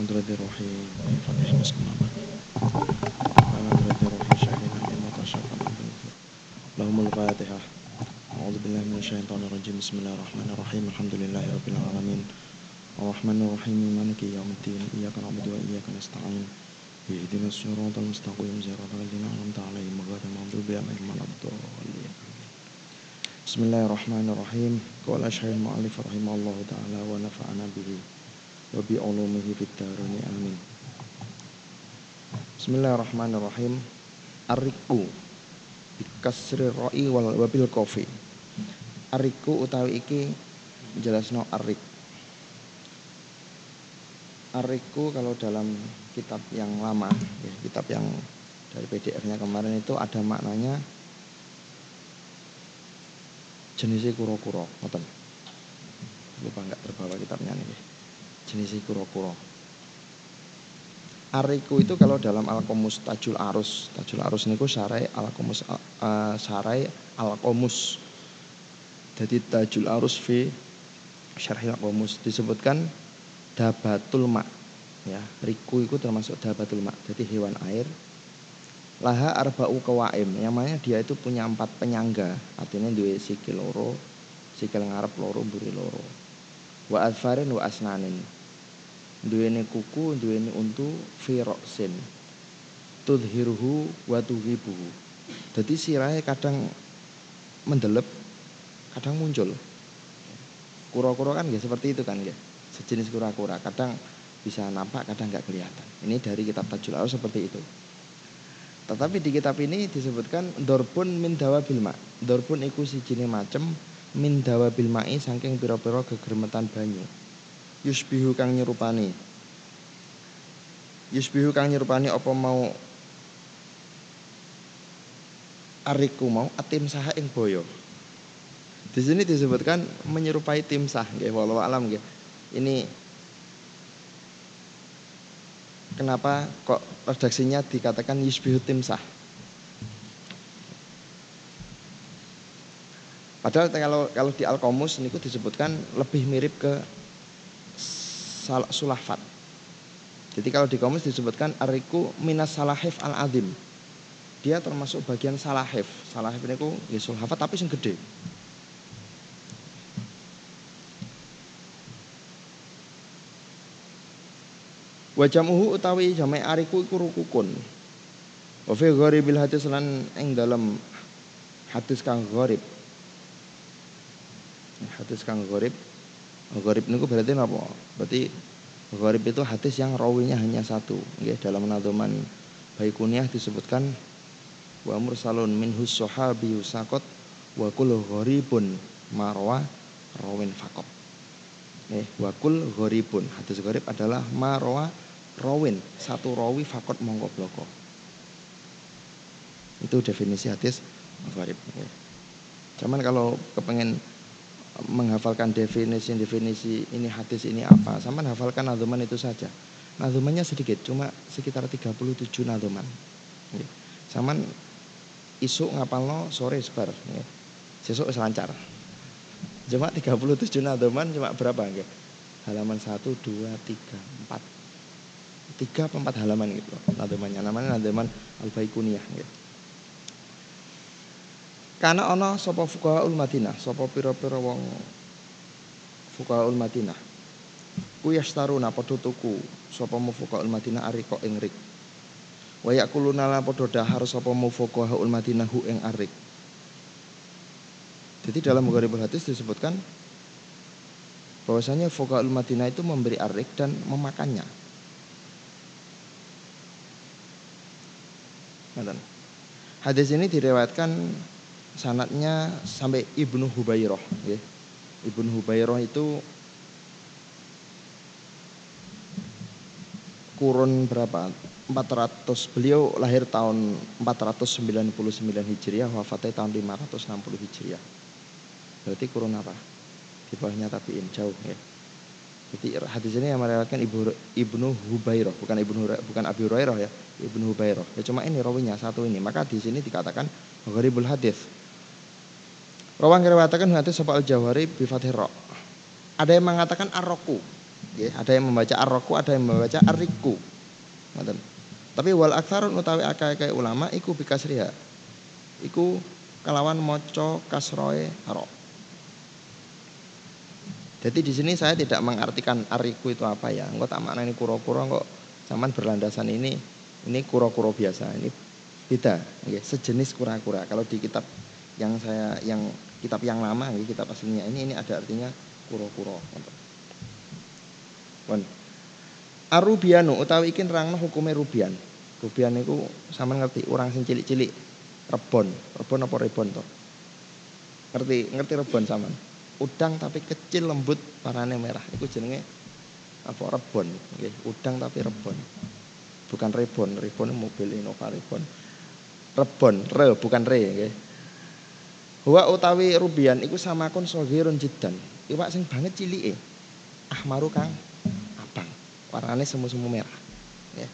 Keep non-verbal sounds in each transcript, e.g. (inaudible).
حضرة الروحي فتح مسكن على حضرة الروحي شاهدنا إما تشاء لهم الفاتحة. أعوذ بالله من الشيطان الرجيم. بسم الله الرحمن الرحيم. الحمد لله رب العالمين. الرحمن الرحيم. مالك يوم الدين. إياك نعبد وإياك نستعين. اهدنا الصراط المستقيم. صراط الذين أنعمت عليهم غير المغضوب عليهم ولا الضالين. بسم الله الرحمن الرحيم. قال أشهد المؤلف رحمه الله تعالى ونفعنا به. wa bi ulumihi fid daruni amin. Bismillahirrahmanirrahim. Ariku Bikasri ro'i wal wabil kofi. Ariku utawi iki Jelas no arik Ariku kalau dalam kitab yang lama ya, Kitab yang dari PDF-nya kemarin itu ada maknanya jenisnya kuro-kuro, lupa nggak terbawa kitabnya nih jenisnya kuro-kuro Ariku itu kalau dalam Al-Qomus Tajul Arus, Tajul Arus niku sarai Al-Qomus uh, sarai Al-Qomus. Jadi Tajul Arus fi Syarhil Al-Qomus disebutkan dabatul ma. Ya, riku itu termasuk dabatul ma. Jadi hewan air. Laha arba'u kawaim. Yang mana dia itu punya empat penyangga. Artinya dua sikil loro, sikil ngarep loro, buri loro. Wa adfarin wa asnanin duweni kuku duweni untu firoksin tudhirhu wa tuhibuhu jadi sirahe kadang mendelep kadang muncul. Kura-kura kan ya seperti itu kan ya sejenis kura-kura kadang bisa nampak kadang nggak kelihatan. Ini dari kitab Tajul Arus seperti itu. Tetapi di kitab ini disebutkan dorpun min dawa bilma dorpun iku sijine macem min dawa bilma'i saking pira-pira gegermetan banyu yusbihu kang nyerupani. Yusbihu kang nyerupani apa mau ariku mau atim saha ing boyo? Di sini disebutkan menyerupai timsah nggih walau alam nggih. Ini kenapa kok redaksinya dikatakan yusbihu timsah Padahal kalau kalau di Al-Qomus niku disebutkan lebih mirip ke sulafat. Jadi kalau di komus disebutkan ariku minas salahif al adim. Dia termasuk bagian salahif. Salahif ini ku ya sulhafat tapi sing gede. Wajamuhu utawi jamai ariku iku rukukun. Wa fi gharibil hadis lan ing dalam hadis kang gharib. Hadis kang gharib Gharib niku berarti apa? Berarti gharib itu hadis yang rawinya hanya satu. Nggih, dalam nadoman Baikuniah disebutkan wa mursalun minhus sahabi sakot wa kul gharibun marwa rawin fakot. Nih, wa kul gharibun. Hadis gharib adalah marwa rawin, satu rawi fakot mongko bloko. Itu definisi hadis gharib. Cuman kalau kepengen menghafalkan definisi-definisi ini hadis ini apa. Sama hafalkan nazuman itu saja. Nazumannya sedikit, cuma sekitar 37 nazuman. Sama isu ngapal no sore sebar. Sesuk selancar. Cuma 37 nazuman cuma berapa nggih? Halaman 1 2 3 4. 3 apa 4 halaman gitu nazumannya. Namanya nazuman Al-Baikuniyah gitu. Karena ana sapa fuqahaul Madinah, sapa pira-pira wong fuqahaul Madinah. Ku yastaruna padha tuku sapa fuqahaul Madinah arika ing rik. Wa yakuluna la padha dahar sapa fuqahaul Madinah hu ing arik. Jadi dalam Mugharibul Hadis disebutkan bahwasanya fuqahaul Madinah itu memberi arik dan memakannya. Hadis ini direwatkan sanatnya sampai Ibnu Hubairah ya. Ibnu Hubairah itu kurun berapa? 400 beliau lahir tahun 499 Hijriah wafatnya tahun 560 Hijriah. Berarti kurun apa? Di bawahnya tabiin jauh ya. Jadi hadis ini yang meriwayatkan Ibnu Ibnu Hubairah bukan Ibnu bukan Abi Hurairah ya. Ibnu Hubairah. Ya cuma ini rawinya satu ini. Maka di sini dikatakan gharibul hadis Rawang kiriwatakan hadis sapa al-Jawhari bi Ada yang mengatakan arroku. ada yang membaca arroku, ada yang membaca arriku. Tapi wal aktsarun utawi akeh ulama iku bikasriha. Iku kelawan moco kasroe ro. Jadi di sini saya tidak mengartikan ariku itu apa ya. Enggak tak makna ini kuro-kuro kok zaman berlandasan ini ini kuro-kuro biasa. Ini beda, sejenis kura-kura. Kalau di kitab yang saya yang kitab yang lama, okay, kitab aslinya ini ini ada artinya kuro-kuro. Bon. Arubianu utawi ikin rangno hukume rubian. Rubian itu sama ngerti orang sing cilik-cilik rebon, rebon apa rebon toh? Ngerti ngerti rebon sama? Udang tapi kecil lembut warnanya merah. Itu jenenge apa rebon, okay. udang tapi rebon. Bukan rebon, rebon mobil Innova rebon. Rebon, re bukan re, okay. Wa utawi rubian iku samakun sogirun jidan. Iwak sing banget cilike. Ahmaru kang abang. Warnane semu-semu merah. Ya.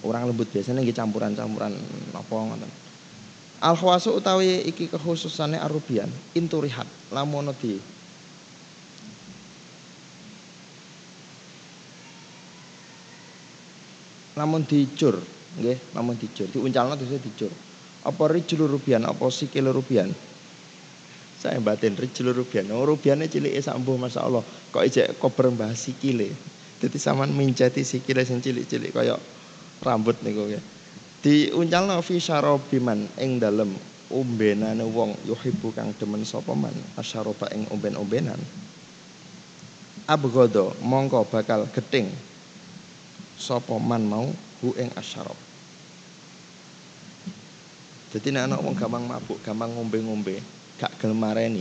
Orang lembut biasanya nggih campuran-campuran apa. Al khawasu utawi iki kekhususane arubian inturihat lamun di lamun dicur nggih lamun dicur diuncalno terus dicur apa rijul rubian? Apa sikil rubian? Saya batin rijul rubian. Oh rubiane cilik sak mbuh masyaallah. Kok ijek kober mbah sikile? Dadi sampean minceti sikile sing cilik-cilik kaya rambut niku nggih diuncalno fi syarabiman ing dalem umbenane wong yuhibbu kang demen sapa man? Asyaroba ing umben-umbenan. Abgodo mongko bakal geting sapa man mau hu ing jadi nek ana wong gampang mabuk, gampang ngombe-ngombe, gak gelem mareni.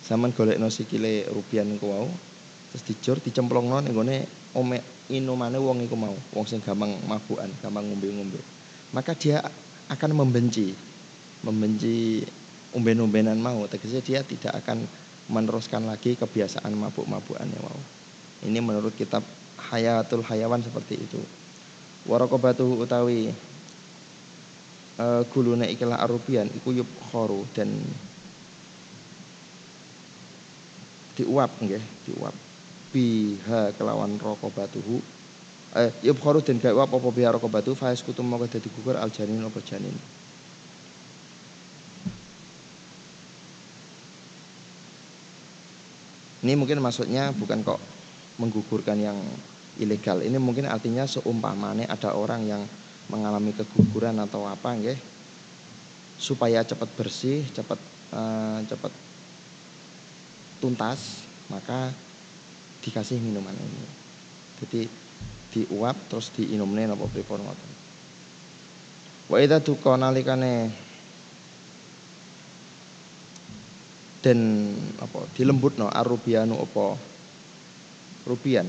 Saman golekno sikile rupiah niku wau, terus dijur dicemplungno ning gone ome inumane wong iku mau, wong sing gampang mabukan, gampang ngombe-ngombe. Maka dia akan membenci membenci umben-umbenan mau, tegese dia tidak akan meneruskan lagi kebiasaan mabuk-mabukannya mau. Ini menurut kitab Hayatul Hayawan seperti itu. Warokobatu utawi uh, gulune ikilah arubian iku yub khoru dan diuap nggih diuap. Biha kelawan batuhu. Eh yub khoru dan gak uap apa biha batu faiz kutum maka dadi gugur al janin apa janin? Ini mungkin maksudnya bukan kok menggugurkan yang ilegal. Ini mungkin artinya seumpamanya ada orang yang mengalami keguguran atau apa nggih supaya cepat bersih, cepat uh, cepat tuntas, maka dikasih minuman ini. Jadi diuap terus diinumne napa pripun ngoten. Wa idza tuqa nalikane den apa dilembutno arubianu apa rubian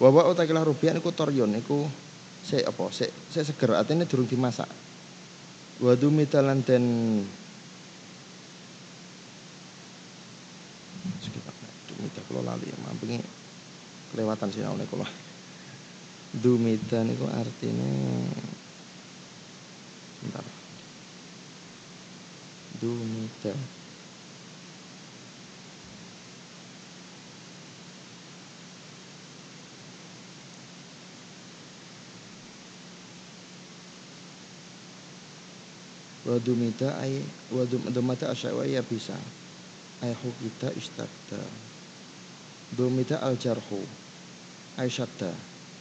Wawa utakilah rubian iku toryon iku se apa se se seger artinya durung dimasak. Wadu mitalan den Dumita kula lali mampengi kelewatan sinaune kula. Dumita niku artinya bentar. Dumita. Wadumita ay wadumata asyawa ya bisa. Ay hukita istadda dumita al jarhu. Ay syadda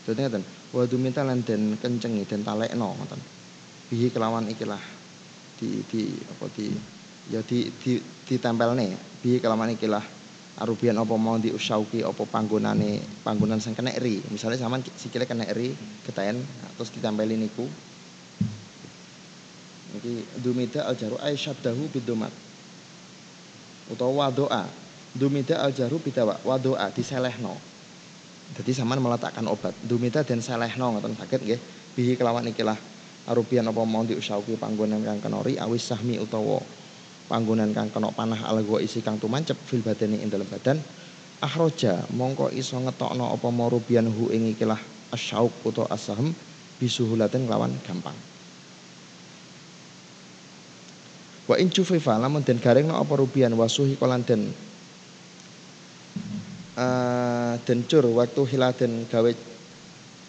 dadi ngaten wadumita lan den kencengi den talekno ngoten. Bihi kelawan ikilah. Di di apa di ya di di ditempelne. Bihi kelawan ikilah. Arubian apa mau diusauki apa panggonane panggonan sing kena ri misalnya sampean sikile kena ri ketaen terus ditempeli niku Iki dumida al jaru ay syaddahu bidumat. Utawa wadoa. Dumida al jaru bidawa wadoa diselehno. Jadi sama meletakkan obat. Dumida dan selehno ngoten sakit nggih. Bihi kelawan ikilah arupian apa mau diusauki panggonan kang kenori awis sahmi utawa panggonan kang kena panah algo isi kang tumancep fil badani ing dalam badan akhroja mongko iso ngetokno apa mau rubian hu ing ikilah asyauk utawa asahm bisuhulatin lawan gampang Wa in jufifa lamun den garing apa rubian wasuhi kolan den uh, den cur waktu hiladen gawe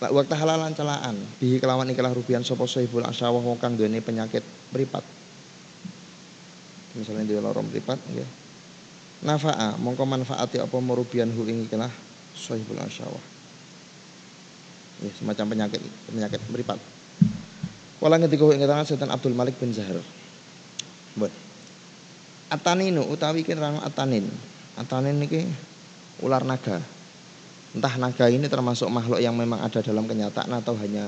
waktu halalan celaan bihi kelawan ikilah rubian sapa sahibul asyawah wong kang duweni penyakit mripat. Misalnya dia lorong mripat nggih. Nafa'a mongko manfaati apa merubian hu ing ikilah sahibul asyawah ya, semacam penyakit penyakit meripat Wala ngendika ing keterangan Sultan Abdul Malik bin Zahar. Buat. Ataninu utawi iki nerang atanin. Atanin niki ular naga. Entah naga ini termasuk makhluk yang memang ada dalam kenyataan atau hanya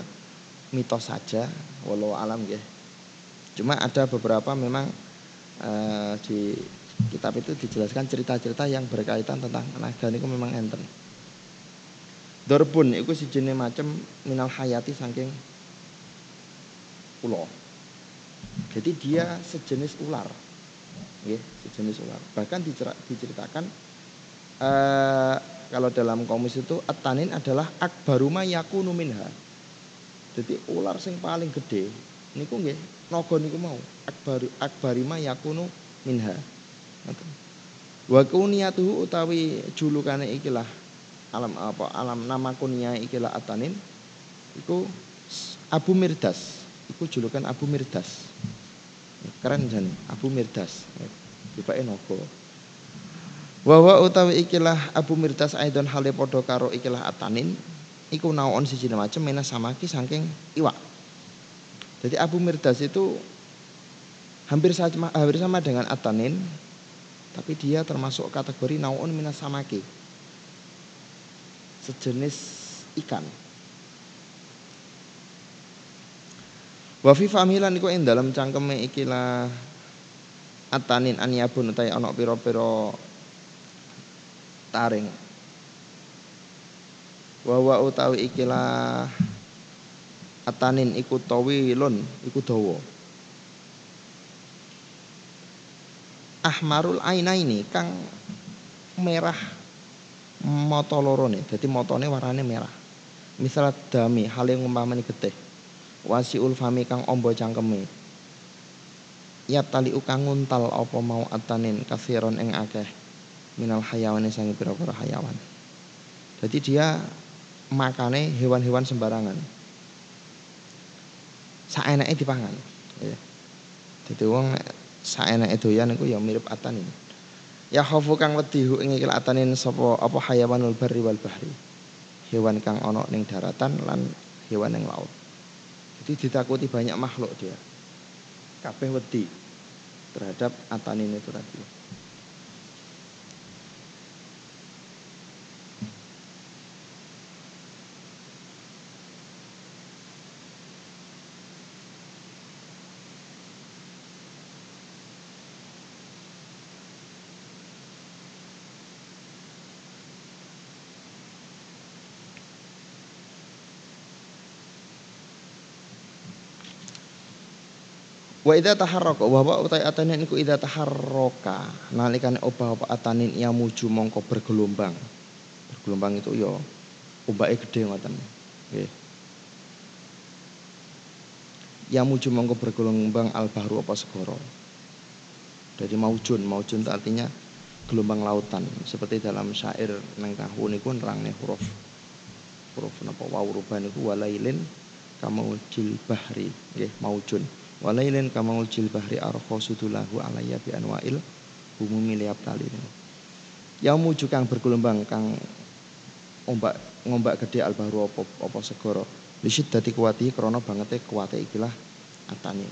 mitos saja, walau alam ya. Cuma ada beberapa memang uh, di kitab itu dijelaskan cerita-cerita yang berkaitan tentang naga niku memang enten. Dorbun itu si jenis macam minal hayati saking ulo. Jadi dia sejenis ular. Ya, sejenis ular. Bahkan diceritakan uh, kalau dalam komis itu atanin adalah akbaruma yakunu minha. Jadi ular sing paling gede niku nggih naga niku mau akbar akbarima yakunu minha. Wa kuniyatuhu utawi julukane ikilah alam apa alam nama kunia ikilah atanin iku Abu Mirdas iku julukan Abu Mirdas keren jan Abu Mirdas. Tiba nopo Wawa utawi ikilah Abu Mirdas aidon hale podo karo ikilah atanin iku naon siji macam mena samaki saking iwak. Jadi Abu Mirdas itu hampir sama hampir sama dengan atanin tapi dia termasuk kategori naon mina samaki sejenis ikan. Wa fi familan iku ing dalam cangkeme ikilah atanin anyabun utai ana pira-pira taring. Wa wa utawi ikilah atanin iku tawilun iku dawa. Ahmarul aina ini kang merah mata loro nih jadi motone warnane merah misal dami hal yang umpamane getih wasiul fami kang ombo cangkeme ya tali ukang nguntal apa mau atanin kasiron ing akeh minal hayawan sangi pira-pira hayawan jadi dia makane hewan-hewan sembarangan saenake dipangan ya. Jadi wong saenake doyan iku ya mirip atanin Ya khafu kang wedi hu ing atanin sapa apa hayawanul barri wal bahri. Hewan kang ana ning daratan lan hewan ning laut. Jadi ditakuti banyak makhluk dia. Kabeh wedi terhadap atanin itu tadi. Wa idza taharraka wa wa utai atanin iku idza taharraka nalikane obah apa atanin ya muju mongko bergelombang. Bergelombang itu ya ombake gede ngoten. Nggih. Ya muju mongko bergelombang al bahru apa segara. Dari maujun, maujun itu artinya gelombang lautan seperti dalam syair nang kahu niku nerangne huruf huruf napa wau ruban niku walailin jil bahri nggih maujun Walailin kamangul jil bahri arho sudulahu alaya bi anwail umumi liap tali. Yang muju kang bergelombang kang ombak ngombak gede al bahru apa apa segara. Lisit dati kuwati krana bangete kuwate ikilah atani.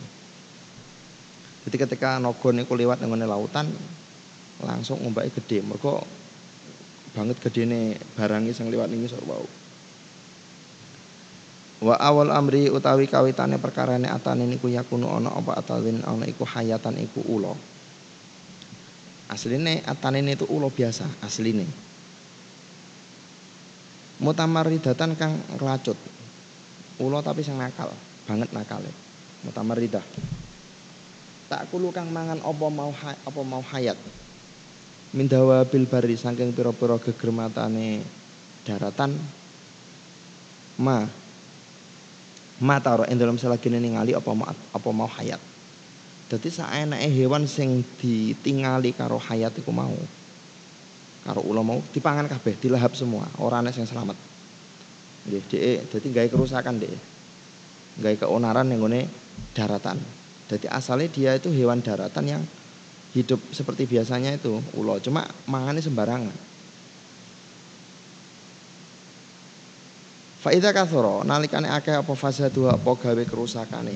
Jadi ketika nogo niku lewat nang lautan langsung ombake gede. Mergo banget gedene barang sing liwat ning sok wau. Wa awal amri utawi kawitane perkarane atane niku yakunu ana apa atawin ana iku hayatan iku ula. Asline atane itu ula biasa asline. Mutamarridatan kang kelacut. Ula tapi sing nakal, banget nakale. Mutamarridah. Tak kulu kang mangan apa mau apa mau hayat. Mindawa bil bari saking pira-pira gegermatane daratan ma mata ro ing dalam selagine ningali apa mau apa mau hayat Dadi saeneke hewan sing ditingali karo hayat iku mau. Karo ula mau dipangan kabeh, dilahap semua, ora ana sing selamat. Nggih, dhek dadi gawe kerusakan dhek. Gawe keonaran ning daratan. Jadi asalnya dia itu hewan daratan yang hidup seperti biasanya itu ulo, cuma mangannya sembarangan. Faida kathoro nalikane akeh apa fasadu apa gawe kerusakane.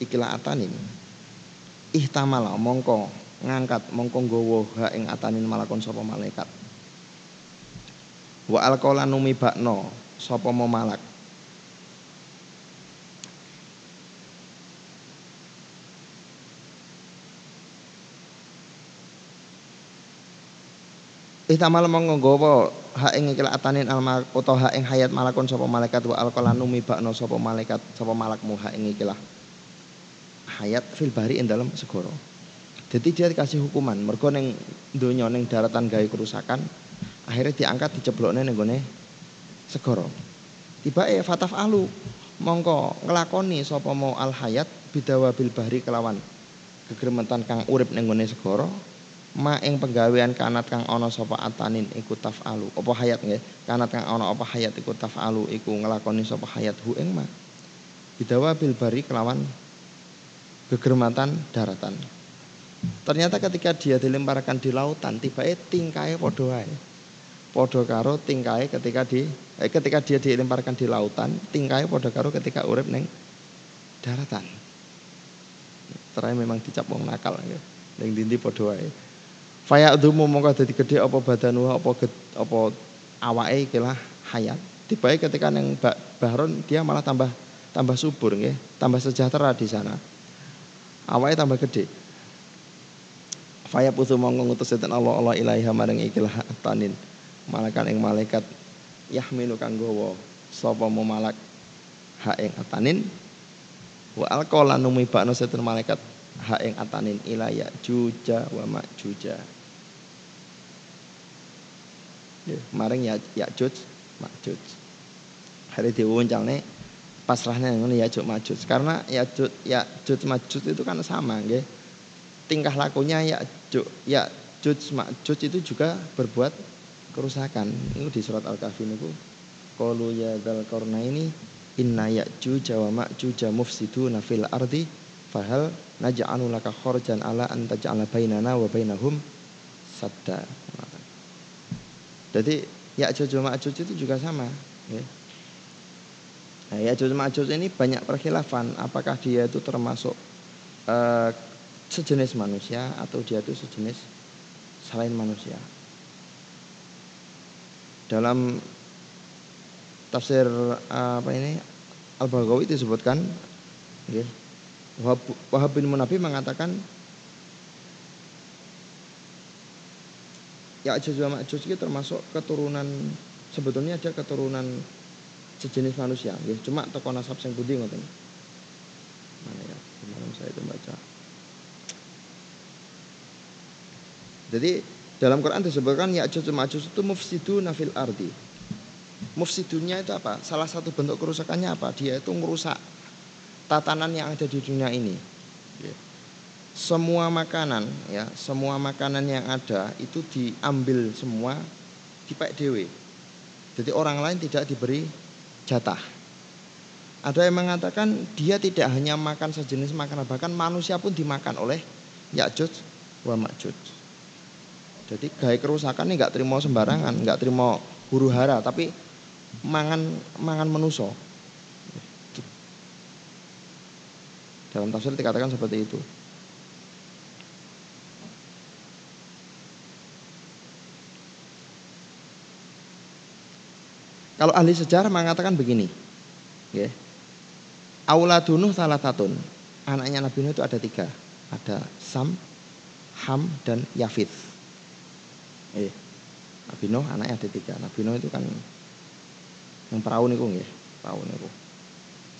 Ikilah atanin ihtamala mongko ngangkat mongko nggawa ha ing atanin malakon sapa malaikat. Wa alqala numibakno sapa mau malak Ihtamal mongko nggawa ha ing ikil atanin al utawa ha ing hayat malakon sapa malaikat wa alqala numibakno sapa malaikat sapa malakmu ha ing ikilah hayat fil bahri ing dalam segoro. Jadi dia dikasih hukuman mergo ning donya ning daratan gawe kerusakan, akhirnya diangkat diceblokne ning gone segoro. Tiba e fataf alu mongko nglakoni sapa mau al hayat bidawa bil bahri kelawan kegremetan kang urip ning gone segoro ma ing penggawean kanat kang ana sapa atanin iku tafalu apa hayat nggih kanat kang ana apa hayat iku tafalu iku nglakoni sapa hayat hu ing ma bidawa bil bari kelawan kegermatan daratan. Ternyata ketika dia dilemparkan di lautan, tiba-tiba tingkai podo ae. Podo karo tingkai ketika di eh, ketika dia dilemparkan di lautan, tingkai podo karo ketika urip neng daratan. Terakhir memang dicap wong nakal ya. Ning dindi podo ae. Faya dumu mongko dadi gede apa badanu apa apa awake ikilah hayat. Tiba-tiba ketika neng bahron dia malah tambah tambah subur nggih, tambah sejahtera di sana. Awalnya tambah gede Faya putu mongko ngutus setan Allah Allah ilaiha maring ikilah tanin. Malakan ing malaikat yahmilu kang gawa sapa mu malak? Ha ing atanin. Wa alqala numibakno setan malaikat ha ing atanin ilaya juja wa majuja maring ya ya juj majuj hari diwuncalne pasrahnya ngono ya juk majud karena ya juk ya juk majud itu kan sama nggih. Tingkah lakunya ya juk ya juk majud itu juga berbuat kerusakan. Itu di surat al-kahfi niku qalu ya dzal ini inna ya'juj wa ma'juj mufsiduna fil ardi fahal naj'alu laka kharjan ala an taj'ala bainana wa bainahum sadda jadi Ya'juj wa Ma'juj itu juga sama ya. Nah, Ya'juj Ma'juj ini banyak perkhilafan apakah dia itu termasuk uh, sejenis manusia atau dia itu sejenis selain manusia. Dalam tafsir uh, apa ini Al-Baghawi disebutkan ya, Wahab bin Munabi mengatakan Ya'juj wa Ma'juj itu termasuk keturunan sebetulnya ada keturunan sejenis manusia ya cuma toko nasab sing budi ngoten? Mana ya? Kemarin saya itu baca. Jadi dalam Quran disebutkan ya Ma'juj itu mufsidu nafil ardi. Mufsidunya itu apa? Salah satu bentuk kerusakannya apa? Dia itu merusak tatanan yang ada di dunia ini. Ya. Semua makanan ya semua makanan yang ada itu diambil semua dipakai dewe jadi orang lain tidak diberi jatah. Ada yang mengatakan dia tidak hanya makan sejenis makanan, bahkan manusia pun dimakan oleh Ya'juj wa Ma'juj. Jadi gaya kerusakan ini nggak terima sembarangan, nggak terima huru hara, tapi mangan mangan menuso. Dalam tafsir dikatakan seperti itu. Kalau ahli sejarah mengatakan begini, ya. Auladun salah tatun. Anaknya Nabi Nuh itu ada tiga. Ada Sam, Ham, dan Yafid. Eh, Nabi Nuh anaknya ada tiga. Nabi Nuh itu kan yang perahu nih ya, perahu nih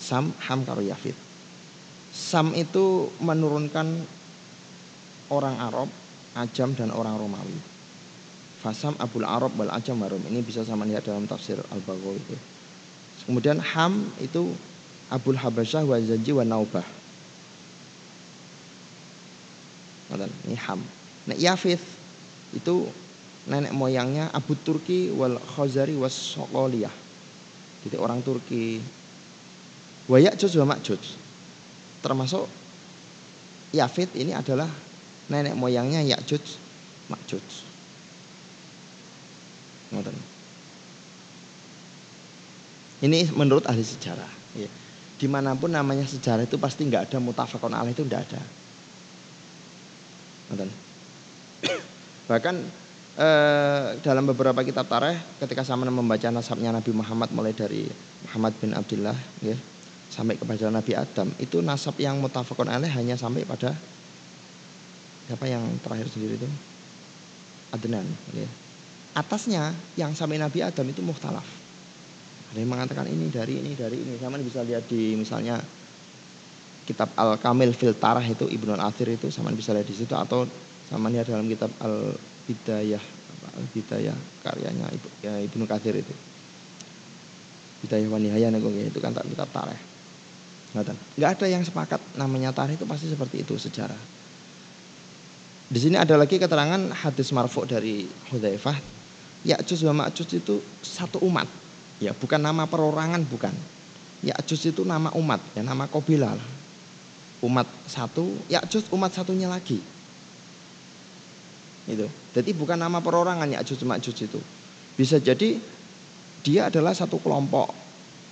Sam, Ham, karo Yafid. Sam itu menurunkan orang Arab, Ajam dan orang Romawi. Fasam Abul Arab wal Ajam Warum. Ini bisa sama lihat dalam tafsir Al-Baghawi. Kemudian Ham itu Abul Habasyah wa Zanji wa Naubah. Ini Ham. Nek Yafith itu nenek moyangnya Abu Turki wal Khazari was Sokoliyah. Jadi orang Turki. Wa Ya'juj wa Ma'juj. Termasuk Yafith ini adalah nenek moyangnya Ya'juj Ma'juj. Ini menurut ahli sejarah. Ya. Di mana pun namanya sejarah itu pasti nggak ada mutafakon alaih itu nggak ada. (coughs) Bahkan eh, dalam beberapa kitab tareh ketika sama membaca nasabnya Nabi Muhammad mulai dari Muhammad bin Abdullah ya, sampai kepada Nabi Adam itu nasab yang mutafakon alaih hanya sampai pada siapa yang terakhir sendiri itu Adnan ya. Atasnya yang sampai Nabi Adam itu muhtalaf ada yang mengatakan ini dari ini dari ini. Sama bisa lihat di misalnya kitab Al Kamil fil Tarah itu Ibnu Al Athir itu sama bisa lihat di situ. Atau sama lihat dalam kitab Al Bidayah Al Bidayah karyanya Ibu, ya, Ibnu Kathir itu. Bidayah Wanihaya itu kan tak kitab Tarah nggak ada yang sepakat namanya tarikh itu pasti seperti itu sejarah. Di sini ada lagi keterangan hadis marfu dari Hudzaifah, Ya'juj wa Ma'juj itu satu umat. Ya, bukan nama perorangan bukan. Ya'juj itu nama umat, ya nama kabilah. Umat satu, Ya'juj umat satunya lagi. Itu. Jadi bukan nama perorangan Ya'juj Ma'juj itu. Bisa jadi dia adalah satu kelompok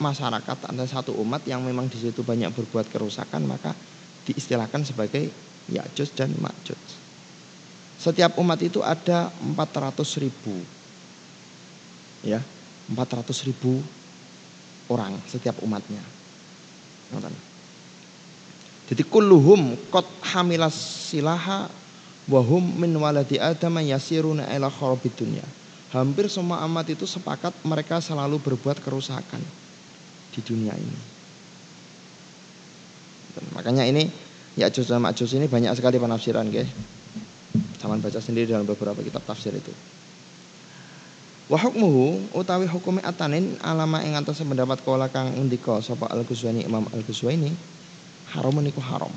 masyarakat atau satu umat yang memang di situ banyak berbuat kerusakan maka diistilahkan sebagai Ya'juj dan Ma'juj. Setiap umat itu ada 400 ribu. Ya, 400 ribu orang setiap umatnya. Jadi kulluhum kot hamilas silaha wahum min waladi adam yasiruna ila kharabid dunya. Hampir semua umat itu sepakat mereka selalu berbuat kerusakan di dunia ini. Makanya ini ya juz dan ini banyak sekali penafsiran, guys. Sama baca sendiri dalam beberapa kitab tafsir itu. Wa hukmuhu utawi hukume atanin alama ing atas pendapat kala kang undika sapa Al-Ghazwani Imam Al-Ghazwani haram niku haram.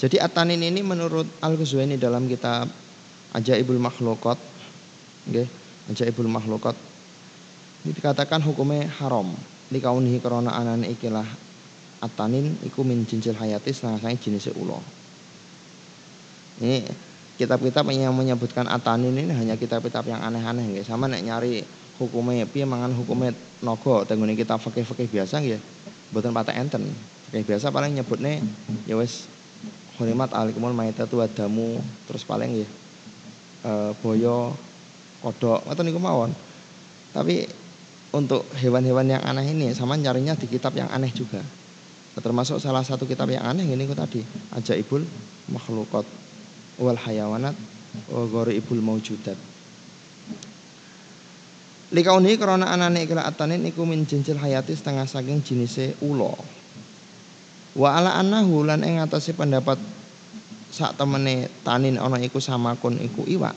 Jadi atanin ini menurut Al-Ghazwani dalam kitab Ajaibul Makhlukat okay, ajaibul makhlukat ini dikatakan hukumnya haram likaunihi korona anan ikilah atanin iku min jinsil hayati setengah jenis ulo. Ini kitab-kitab yang menyebutkan atanin ini hanya kitab-kitab yang aneh-aneh ya sama nek nyari hukumnya piye mangan hukumnya nogo tenggune kita fakih-fakih biasa ya buatan patah enten. Fakih biasa paling nyebutnya ya wes hurimat alikumul maitatu wadamu terus paling ya e, boyo kodok. Atau niku mawon. Tapi untuk hewan-hewan yang aneh ini sama nyarinya di kitab yang aneh juga. Termasuk salah satu kitab yang aneh ini tadi Ajaibul Makhlukat wal Hayawanat wa Ibul Maujudat. Likauni karena anane ikla atanin iku min jinsil hayati setengah saking jinise ulo. Wa ala annahu lan ing atase pendapat sak temene tanin ana iku samakun iku iwak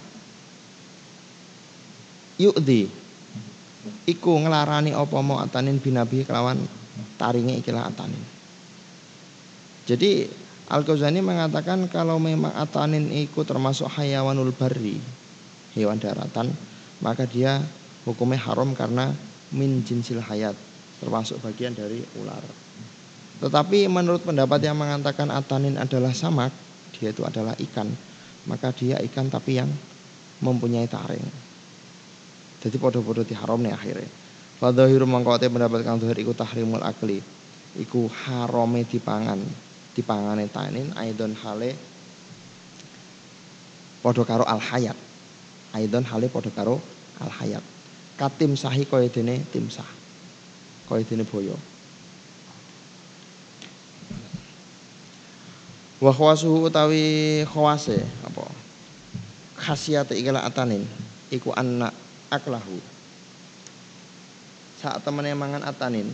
yu'di iku ngelarani apa mau atanin binabi kelawan taringe ikilah atanin. Jadi Al-Ghazali mengatakan kalau memang atanin iku termasuk hayawanul bari, hewan daratan, maka dia hukumnya haram karena min jinsil hayat, termasuk bagian dari ular. Tetapi menurut pendapat yang mengatakan atanin adalah samak, dia itu adalah ikan, maka dia ikan tapi yang mempunyai taring. Jadi podo-podo diharam nih akhirnya. Fadhahiru mangkote mendapatkan dhahir iku tahrimul akli. Iku harame dipangan. Dipangane tanin aidon hale podo karo al hayat. Aidon hale podo karo al hayat. Katim sahi kaya dene timsah. Kaya dene boyo. Wa khawasuhu utawi khawase apa? Khasiate ikala atanin iku anak aklahu saat temen mangan atanin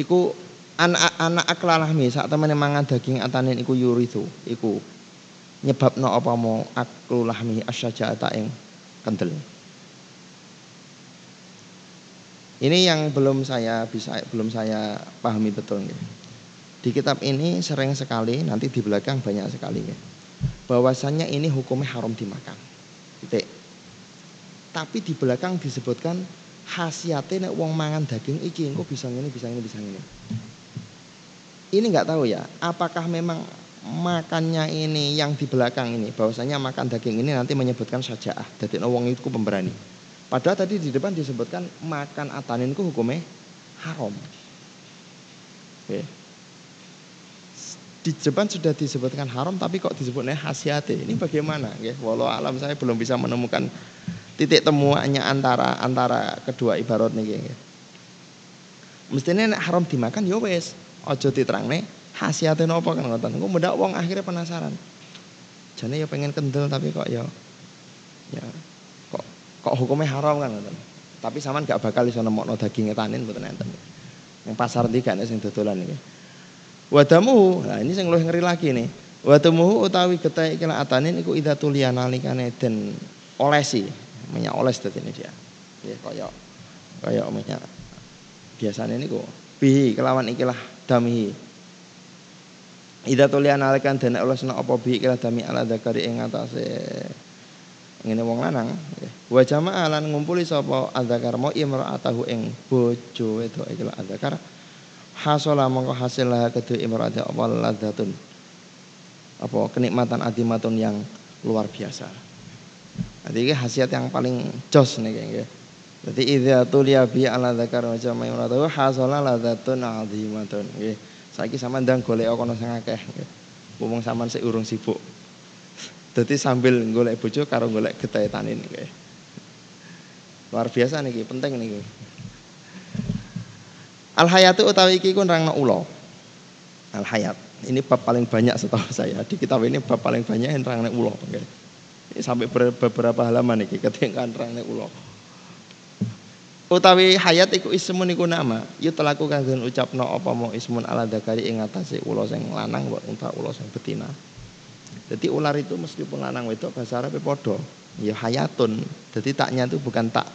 iku anak anak aklalahmi saat temen mangan daging atanin iku yuritu iku nyebabno apa mau aklu lahmi asyaja'ata ing kendel. Ini yang belum saya bisa belum saya pahami betul nih. Di kitab ini sering sekali nanti di belakang banyak sekali ya. Bahwasannya ini hukumnya haram dimakan. Titik. Tapi di belakang disebutkan khasiatnya nek wong mangan daging iki engko bisa ini bisa ini bisa ini. Ini nggak tahu ya, apakah memang makannya ini yang di belakang ini bahwasanya makan daging ini nanti menyebutkan sajaah. Jadi wong itu pemberani. Padahal tadi di depan disebutkan makan atanin itu hukumnya haram. Oke. Di depan sudah disebutkan haram tapi kok disebutnya khasiat Ini bagaimana? Oke. Walau alam saya belum bisa menemukan titik temuannya antara antara kedua ibarat nih. Mestinya haram dimakan ya wes. Ojo diterangne khasiatnya nopo kan ngoten. Engko mendak wong akhirnya penasaran. Jane ya pengen kendel tapi kok ya ya kok hukumnya haram kan Tapi sampean gak bakal iso nemokno daging tanin mboten enten. Yang pasar tiga nih sing dodolan iki. Wadamu, nah ini sing luwih ngeri lagi nih. Wadamu utawi getih kila atanin iku ida tulia nalikane den olesi, minyak oles dadi ini dia. Ya kaya kaya minyak biasanya niku bihi kelawan ikilah damihi. Ida tulia nalikan den olesna apa bihi ikilah dami ala zakari ing atase ngene wong lanang wa jama'a lan ngumpuli sapa adzakar mau imra'atahu ing bojo wedok iki lho adzakar hasala mongko hasil lah kedue imra'ata apa ladzatun apa kenikmatan adimatun yang luar biasa Jadi ini khasiat yang paling jos nih kayaknya. Jadi idza tuliya bi ala dzakar wa jama'a imra'atahu hasala ladzatun adimatun nggih. Saiki sampean ndang golek kono sing akeh nggih. Wong sampean sik urung sibuk. Jadi sambil golek bojo karo golek getih tanin kayak. Luar biasa nih, penting nih. Al hayatu utawi iki ku nerangno ula. Al hayat. Ini bab paling banyak setahu saya. Di kitab ini bab paling banyak yang nerangno ula. Okay. Ini sampai beberapa halaman nih ketika nerangno ula. Utawi hayat iku ismun iku nama. Yu telaku den ucapno apa mau ismun ala dakari ing atase ula sing lanang wa unta ula sing betina. Jadi ular itu meskipun lanang wedok bahasa Arab podo, ya hayatun. Jadi taknya itu bukan tak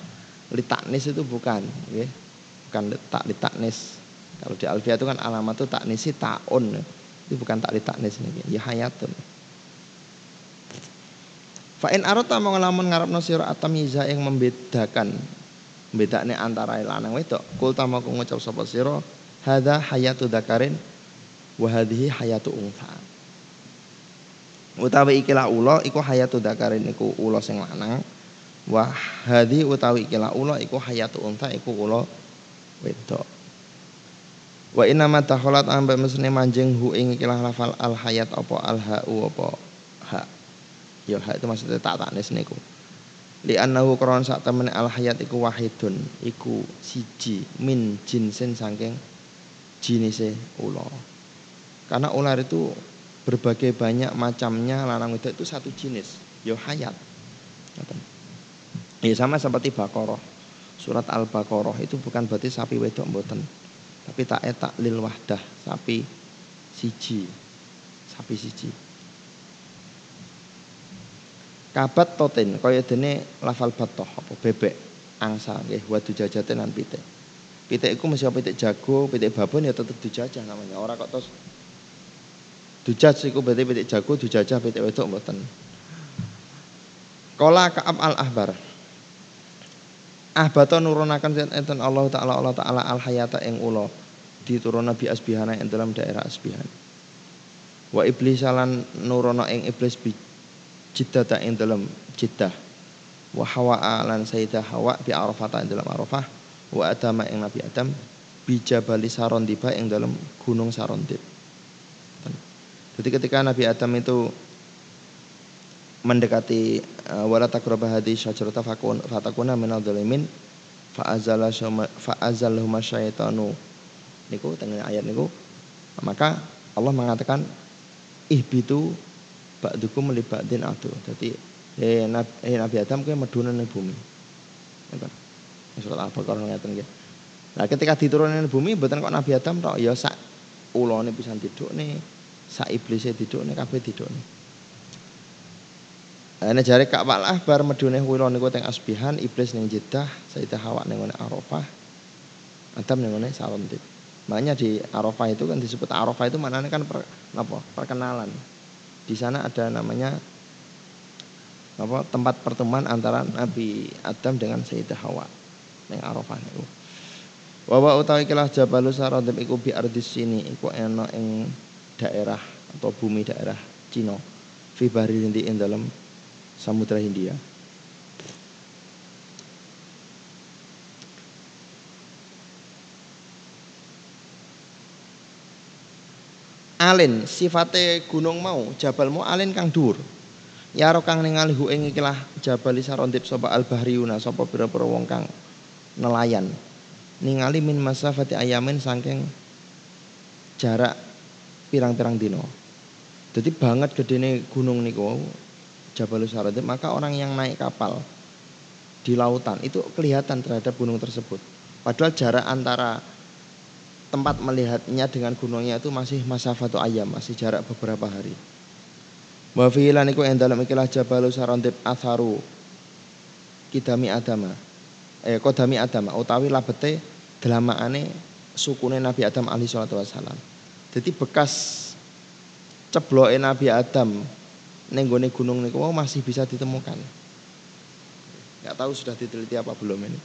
litaknis itu bukan, ya. Bukan tak litaknis. Kalau di alfiah itu kan alamat itu taknisi taun, itu bukan tak litaknis nih, ya hayatun. Fa'in arota mau ngelamun ngarep sira atamiza yang membedakan bedanya antara lanang wedok. Kul mau ngucap sapa sira hadza hayatu dakarin wa hayatu untha utawi ikilah ula iku hayatu dakarin iku ula sing lanang wa hadi utawi ikilah ula iku hayatu unta iku ula wedok. Wa inna ma takhalat amba mesne manjing hu ing ikilah lafal al hayat apa al hau apa ha. Ya ha itu maksudnya tak taknis niku li annahu kron sak temene al hayat iku wahidun iku siji min jinsin saking jinise ula. Karena ular itu berbagai banyak macamnya lanang wedok itu satu jenis yo hayat. Ya sama seperti bakoroh surat al bakoroh itu bukan berarti sapi wedok mboten. Tapi tak etak lil wahdah sapi siji. Sapi siji. Kabat totin kaya dene lafal batoh apa bebek angsa nggih wadu jajaten lan pitik. Pitik iku mesti pitik jago pitik babon ya tetep dijajah namanya. Ora kok terus Dujaj iku berarti pitik jago, dujajah pitik wedok mboten. Kala Ka'ab al-Ahbar. Ahbata nurunaken enten Allah taala Allah taala al hayata ing ula diturun Nabi Asbihana ing dalam daerah Asbihan. Wa iblis lan nurono ing iblis bi jiddata ing dalam jiddah. Wa hawa lan sayyidah hawa bi arafata ing dalam arafah. Wa adama ing Nabi Adam bi jabali Sarondib ing dalam gunung Sarondib. Jadi ketika Nabi Adam itu mendekati uh, wala taqrabah hadhihi syajarata fatakuna minal dzalimin fa azala fa azalahuma syaitanu niku tengah ayat niku maka Allah mengatakan ihbitu ba'dukum li ba'din adu. Jadi eh Nabi, eh, Nabi Adam kuwi meduna ning bumi. Ngoten. Surat Al-Baqarah ngeten nggih. Nah, ketika diturunkan bumi mboten kok Nabi Adam tok ya sak ulane pisan tidur nih sak iblise didukne kabeh didukne. Ana jare Kak Pak bar medune wila niku teng Asbihan, iblis ning Jeddah, Sayyidah Hawa ning Arafah. Adam ning Sarondip. Makanya di Arafah itu kan disebut Arafah itu maknanya kan per, apa? perkenalan. Di sana ada namanya apa? tempat pertemuan antara Nabi Adam dengan Sayyidah Hawa ning Arafah niku. Wa wa utawi kelah Jabalu Sarondip iku bi ardis sini iku ana ing daerah atau bumi daerah Cina. Fi bahri ing dalam Samudra Hindia. Alin sifate gunung mau jabal mau alin kang. Ya ro kang ningali hu ing ikilah jabal sarontip sapa al bahriyuna sapa pira-pira wong kang nelayan. Ningali min masafati ayamin saking jarak pirang-pirang dino. Jadi banget gedene gunung niku Jabalus Saradib, maka orang yang naik kapal di lautan itu kelihatan terhadap gunung tersebut. Padahal jarak antara tempat melihatnya dengan gunungnya itu masih masafatu ayam, masih jarak beberapa hari. Wa fi lan iku ing dalem ikilah Jabalus Saradib atharu kidami adama. Eh kodami adama utawi labete delamaane sukune Nabi Adam alaihi salatu wasalam. Jadi bekas cebloke Nabi Adam nenggone gunung niku masih bisa ditemukan. Nggak tahu sudah diteliti apa belum ini.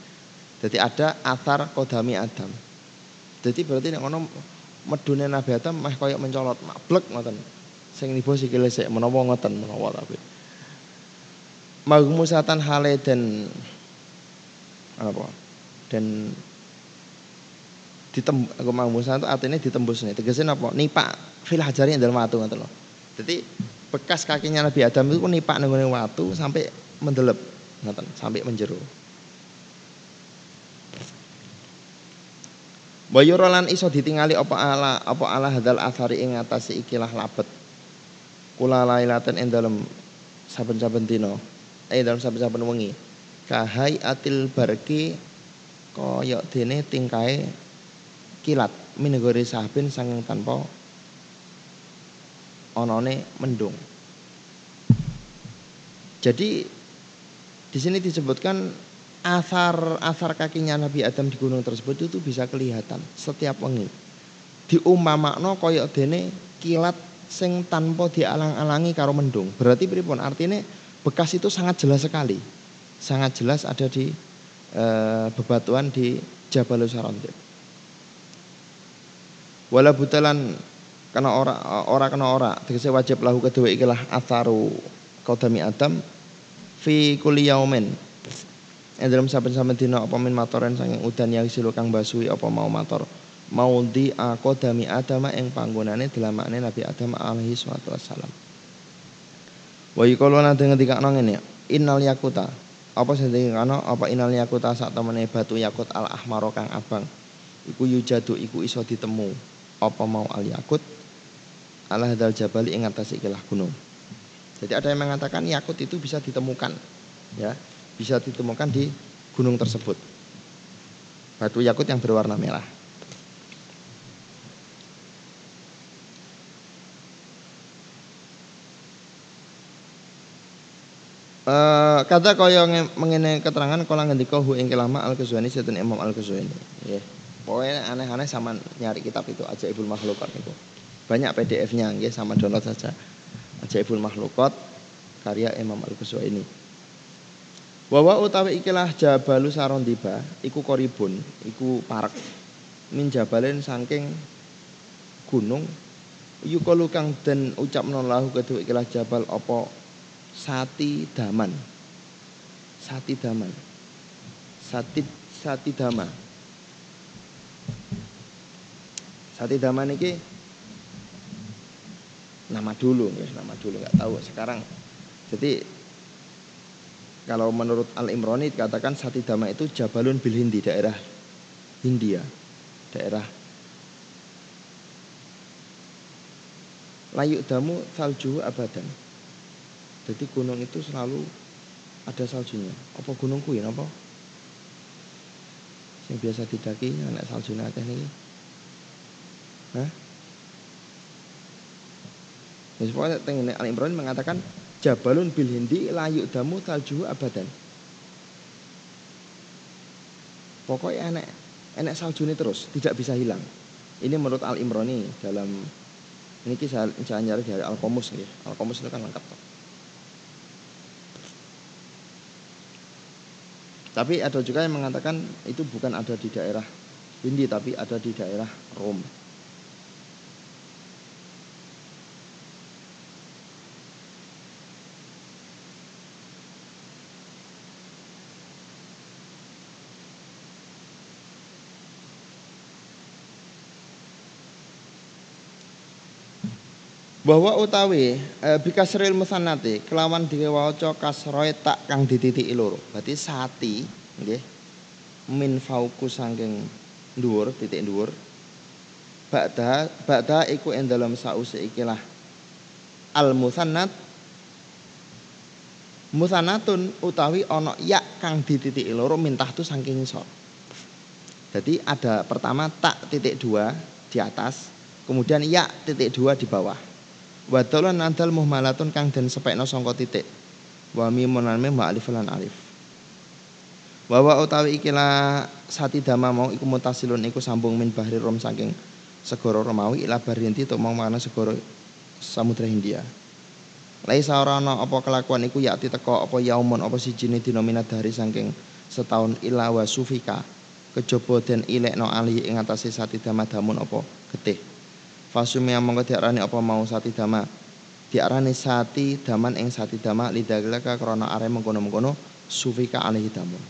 Jadi ada atar kodami Adam. Jadi berarti nek ngono medune Nabi Adam mah koyok mencolot, mablek ngoten. Sing nibo sikile sik menawa ngoten menawa tapi. Magmusatan hale dan apa? Dan ditem aku magmusatan itu artinya ditembus nih. Tegasnya apa? Nipak fil hajari dalam watu ngoten loh. Jadi bekas kakinya Nabi Adam itu nipak nenggone watu sampai mendelep ngoten sampai menjeru. Bayura lan iso ditingali apa ala apa ala hadal athari ing atase ikilah labet. Kula lailatan ing dalem saben-saben dina, eh dalem saben-saben wengi. Kahai atil barki kaya dene tingkae kilat minegore saben sanging tanpa onone mendung. Jadi di sini disebutkan asar-asar kakinya Nabi Adam di gunung tersebut itu bisa kelihatan setiap wengi. Diumpamakno koyok dene kilat sing tanpa dialang-alangi karo mendung. Berarti pripun? Artinya bekas itu sangat jelas sekali. Sangat jelas ada di e, bebatuan di Jabal Sarondib. Wala butalan karena ora ora kena ora. Tegese wajib lahu kedua ikilah atharu qadami adam fi kulli yaumin. Ing dalam saben-saben dina apa min matoren saking udan yang silu kang basui apa mau mator. Mau di aqdami adam ing panggonane delamakne Nabi Adam alaihi salatu wassalam. Wa yaqulu ana ngendikakno ngene innal yakuta. Apa sing kana apa innal yakuta sak temene batu yakut al ahmar kang abang? Iku yujadu iku iso ditemu. Apa mau al yakut ala hadal jabal ing atas ikilah gunung. Jadi ada yang mengatakan yakut itu bisa ditemukan ya, bisa ditemukan di gunung tersebut. Batu yakut yang berwarna merah. Uh, kata kaya mengene keterangan kala ngendika hu ing kelama al ghazwani setan Imam al nggih. Pokoknya aneh-aneh sama nyari kitab itu aja ibul makhlukat itu. Banyak PDF-nya ya sama download saja. Ajaibul Makhlukot karya Imam Al-Ghazali ini. Wawa utawi ikilah Jabalu Sarondiba iku koribun, iku parek min jabalin saking gunung yukalu kang den ucap lahu kedua ikilah jabal opo sati daman. Sati daman. Sati sati dama. Sati daman iki nama dulu ya nama dulu nggak tahu sekarang. Jadi kalau menurut Al Imroni dikatakan Satidama itu Jabalun bil Hindi daerah Hindia daerah layuk damu salju abadan. Jadi gunung itu selalu ada saljunya. Apa gunung kuin apa yang biasa didaki anak akeh ini Hah? Ya, pokoknya Al Imran mengatakan Jabalun bil hindi layu damu taljuhu abadan. Pokoknya enek enek salju ini terus, tidak bisa hilang. Ini menurut Al Imroni dalam ini kisah saya nyari dari Al Komus nih. Al Komus itu kan lengkap. Tapi ada juga yang mengatakan itu bukan ada di daerah Hindi tapi ada di daerah Rom. Bahwa utawi e, bikasril musannati kelawan diwaca kasroe tak kang dititiki loro. Berarti sati nggih min fauku saking dhuwur titik dhuwur. Ba'da ba'da iku ing dalam sause ikilah al musannat musanatun utawi ana ya kang dititiki loro mintah tu saking ngisor. Jadi ada pertama tak titik dua di atas, kemudian ya titik dua di bawah. Wadalan nadal muhmalatun kang den sepekno sangka titik. Wa mimun lan mim alif lan alif. Wa wa utawi ikilah sati dama mau iku mutasilun iku sambung min bahri rom saking segara Romawi ila Baryanti to mau mana segara Samudra Hindia. Laisa ora ana apa kelakuan iku yakti teko apa yaumun apa sijine dina minadari saking setahun ila wa sufika kejaba den ilekno ali ing atase sati dama damun apa getih. Fasumia mongko diarani apa mau sati dama. Diarani sati daman ing sati dama lidaglaka krana are mengkono-mengkono sufika alaihi damun.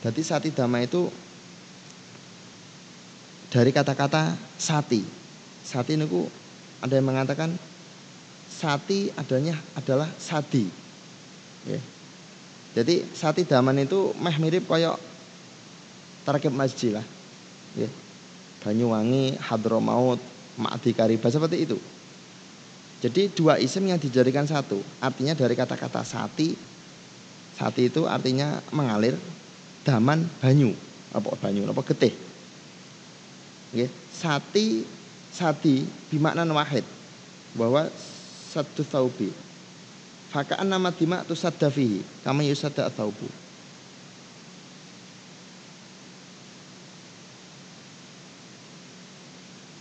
Jadi sati dama itu dari kata-kata sati. Sati niku ada yang mengatakan sati adanya adalah sadi. Jadi sati daman itu meh mirip koyok tarkib masjid lah. Banyuwangi, Hadramaut, ma'di kariba seperti itu. Jadi dua isim yang dijadikan satu, artinya dari kata-kata sati, sati itu artinya mengalir, daman banyu, apa banyu, apa getih. Oke, sati, sati bimaknan wahid, bahwa satu taubi. Fakaan nama dima tu sadafihi, kama yusada taubu.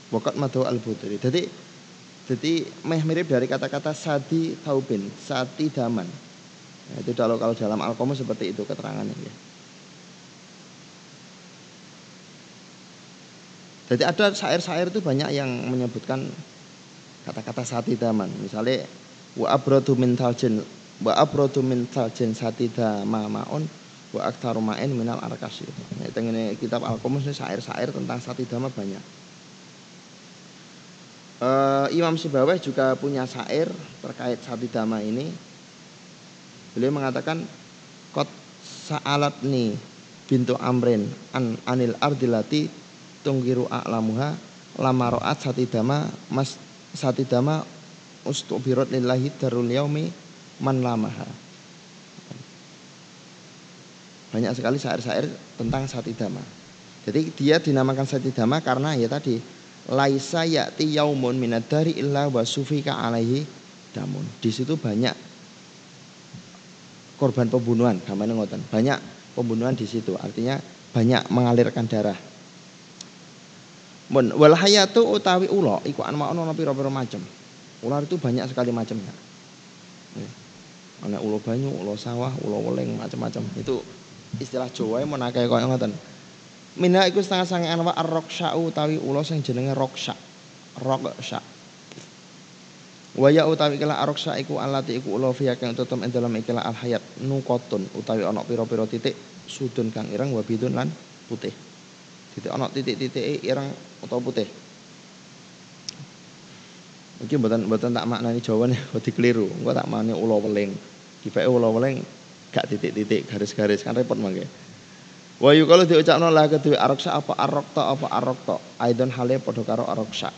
Wakat madu al budri. Jadi jadi meh mirip dari kata-kata sadi taubin, sati daman. Nah, itu kalau kalau dalam al seperti itu keterangannya ya. Jadi ada syair-syair itu banyak yang menyebutkan kata-kata sati daman. Misalnya wa abrodu min taljin wa abrodu min taljin sati dama maun wa aktaru ma'in minal arkasi. Nah, ini kitab Al-Qomus ini syair-syair tentang sati dama banyak. Uh, Imam Sibawah juga punya syair terkait sati dama ini. Beliau mengatakan kot sa'alat ni bintu amrin an anil ardilati tunggiru a'lamuha lama ro'at sati dama mas sati dama ustubirot lillahi darul yaumi man lamaha. Banyak sekali syair-syair tentang sati dama. Jadi dia dinamakan sati dama karena ya tadi laisa ya'ti yaumun minadari illa wa sufika alaihi damun. Di situ banyak korban pembunuhan, gamane ngoten. Banyak pembunuhan di situ. Artinya banyak mengalirkan darah. Mun wal hayatu utawi ulo iku an ono pira-pira macam. Ular itu banyak sekali macamnya. Ana ulo banyu, ulo sawah, ulo weleng macam-macam. Itu istilah Jawa mun akeh koyo ngoten. Minha iku setengah sange anwa ar-roksha utawi ulo sing jenenge roksha. Roksha. Waya utawi kala aroksa iku alati iku ulo fiya kang tutum ing dalem ikilah al hayat nukotun utawi ana pira-pira titik sudun kang ireng wa bidun lan putih. Titik ana titik-titik ireng utawa putih. Iki mboten mboten tak maknani Jawa nih, (laughs) kok dikeliru. Engko tak maknani ulo weling. Dipeke ulo weling gak titik-titik garis-garis kan repot mangke. Wa yuqalu diucapno la kedue aroksa apa arokta apa arokta. Aidon hale padha karo aroksa.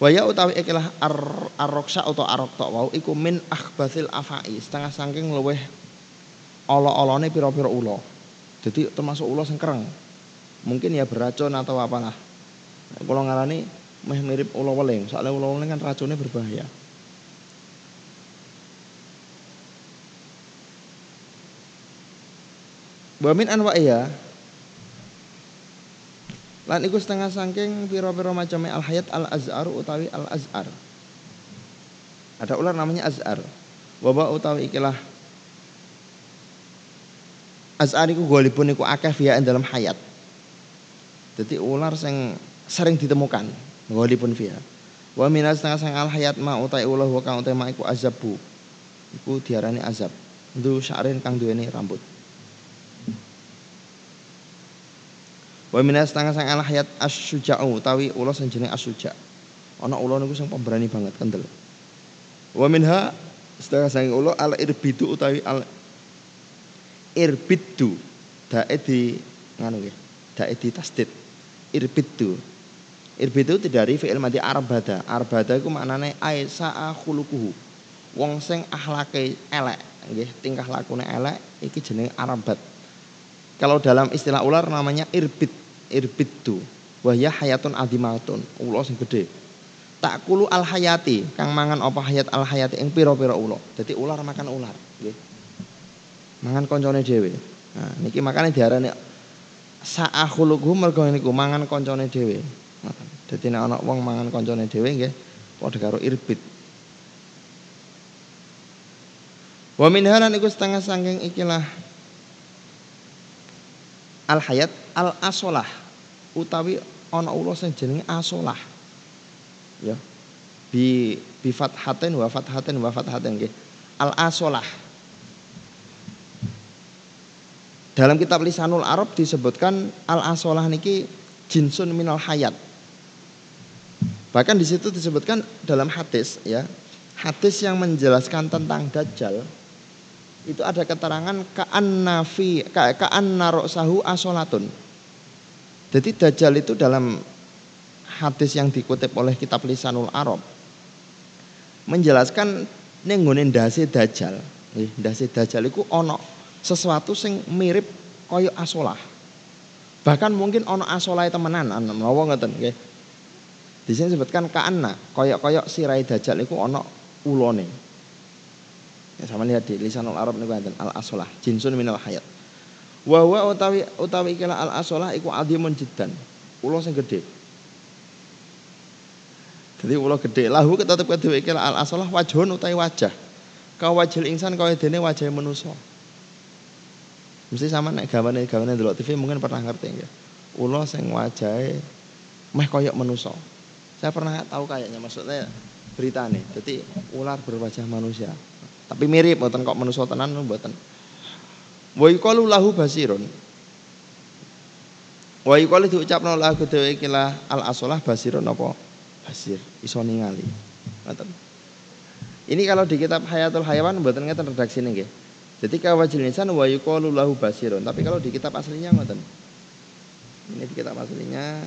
Wa ya utawi ikilah ar aroksa atau arokta wau iku min akhbathil afai, setengah saking luweh olo-olone pira-pira ula. Jadi termasuk ula sing kereng. Mungkin ya beracun atau apalah. Kalau ngarani meh mirip ula weling. Soalnya ula weling kan racunnya berbahaya. Wa min anwa'iha lan iku setengah saking pira-pira macam al hayat al azhar utawi al azhar. Ada ular namanya azhar. Waba utawi ikilah azhar iku golipun iku akeh via dalam hayat. Jadi ular sing sering ditemukan golipun via. Wa minas setengah sang al hayat ma utai ulah wa kang utai ma iku azabu. Iku diarani azab. Ndu sya'rin kang duweni rambut. Wa minas setengah sang al hayat asyuja'u utawi ulah sing jeneng asyuja. Ana ulah niku sing pemberani banget kendel. Wa minha setengah sang ulah al irbidu utawi al irbidu dae di nganu nggih. Dae di tasdid. Irbidu. Irbidu dari fi'il mati arbada. Arbada iku maknane aisa'a khuluquhu. Wong sing akhlake elek nggih, tingkah lakune elek iki jeneng arbat. Kalau dalam istilah ular namanya irbit irbidu wahya hayatun adimatun ulo sing gede. Kulu al hayati kang mangan apa hayat al hayati ing pira-pira ulo. Jadi ular makan ular nggih. Mangan koncone dhewe. Nah niki makane diarani sa'akhuluqhu mergo niku mangan koncone dhewe. Dadi nek ana wong mangan koncone dhewe nggih padha karo irbit. Wa min iku setengah sangking ikilah al hayat al asolah utawi ana ula sing jenenge asolah. Ya. Bi bi fathatin wa fathatin wa fathatin nggih. Al asolah. Dalam kitab Lisanul Arab disebutkan al asolah niki jinsun minal hayat. Bahkan di situ disebutkan dalam hadis ya. Hadis yang menjelaskan tentang dajjal itu ada keterangan ka'anna fi ka'anna ra'sahu asolatun. Jadi dajjal itu dalam hadis yang dikutip oleh kitab Lisanul Arab menjelaskan nenggone ndase dajjal. Ndase dajjal iku ana sesuatu sing mirip kaya asolah. Bahkan mungkin ana asolahe temenan menawa ngoten nggih. Di sini disebutkan ka'anna kaya-kaya sirai dajjal iku ana ulone. Ya, sama lihat di lisanul Arab niku al asolah jinsun minal hayat. Wa wa utawi utawi ikilah al asolah iku adimun jiddan. Ulo sing gede. Jadi ulo gede lahu tetep kedue ikilah al asolah wajhun utawi wajah. Ka wajhil insan kaya dene wajah manusa. Mesti sama nek gawane gawane delok TV mungkin pernah ngerti ya. Ulo sing wajahe meh kaya manusa. Saya pernah tahu kayaknya maksudnya berita nih. Jadi ular berwajah manusia. Tapi mirip mboten kok manusa tenan mboten. Wa yuqalu lahu basirun. Wa yuqalu diucapno lahu dhewe al asolah basirun apa? Basir, iso ningali. Ngoten. Ini kalau di kitab Hayatul Hayawan mboten ngeten redaksine nggih. Jadi kawajil insan wa yuqalu lahu basirun. Tapi kalau di kitab aslinya ngoten. Ini di kitab aslinya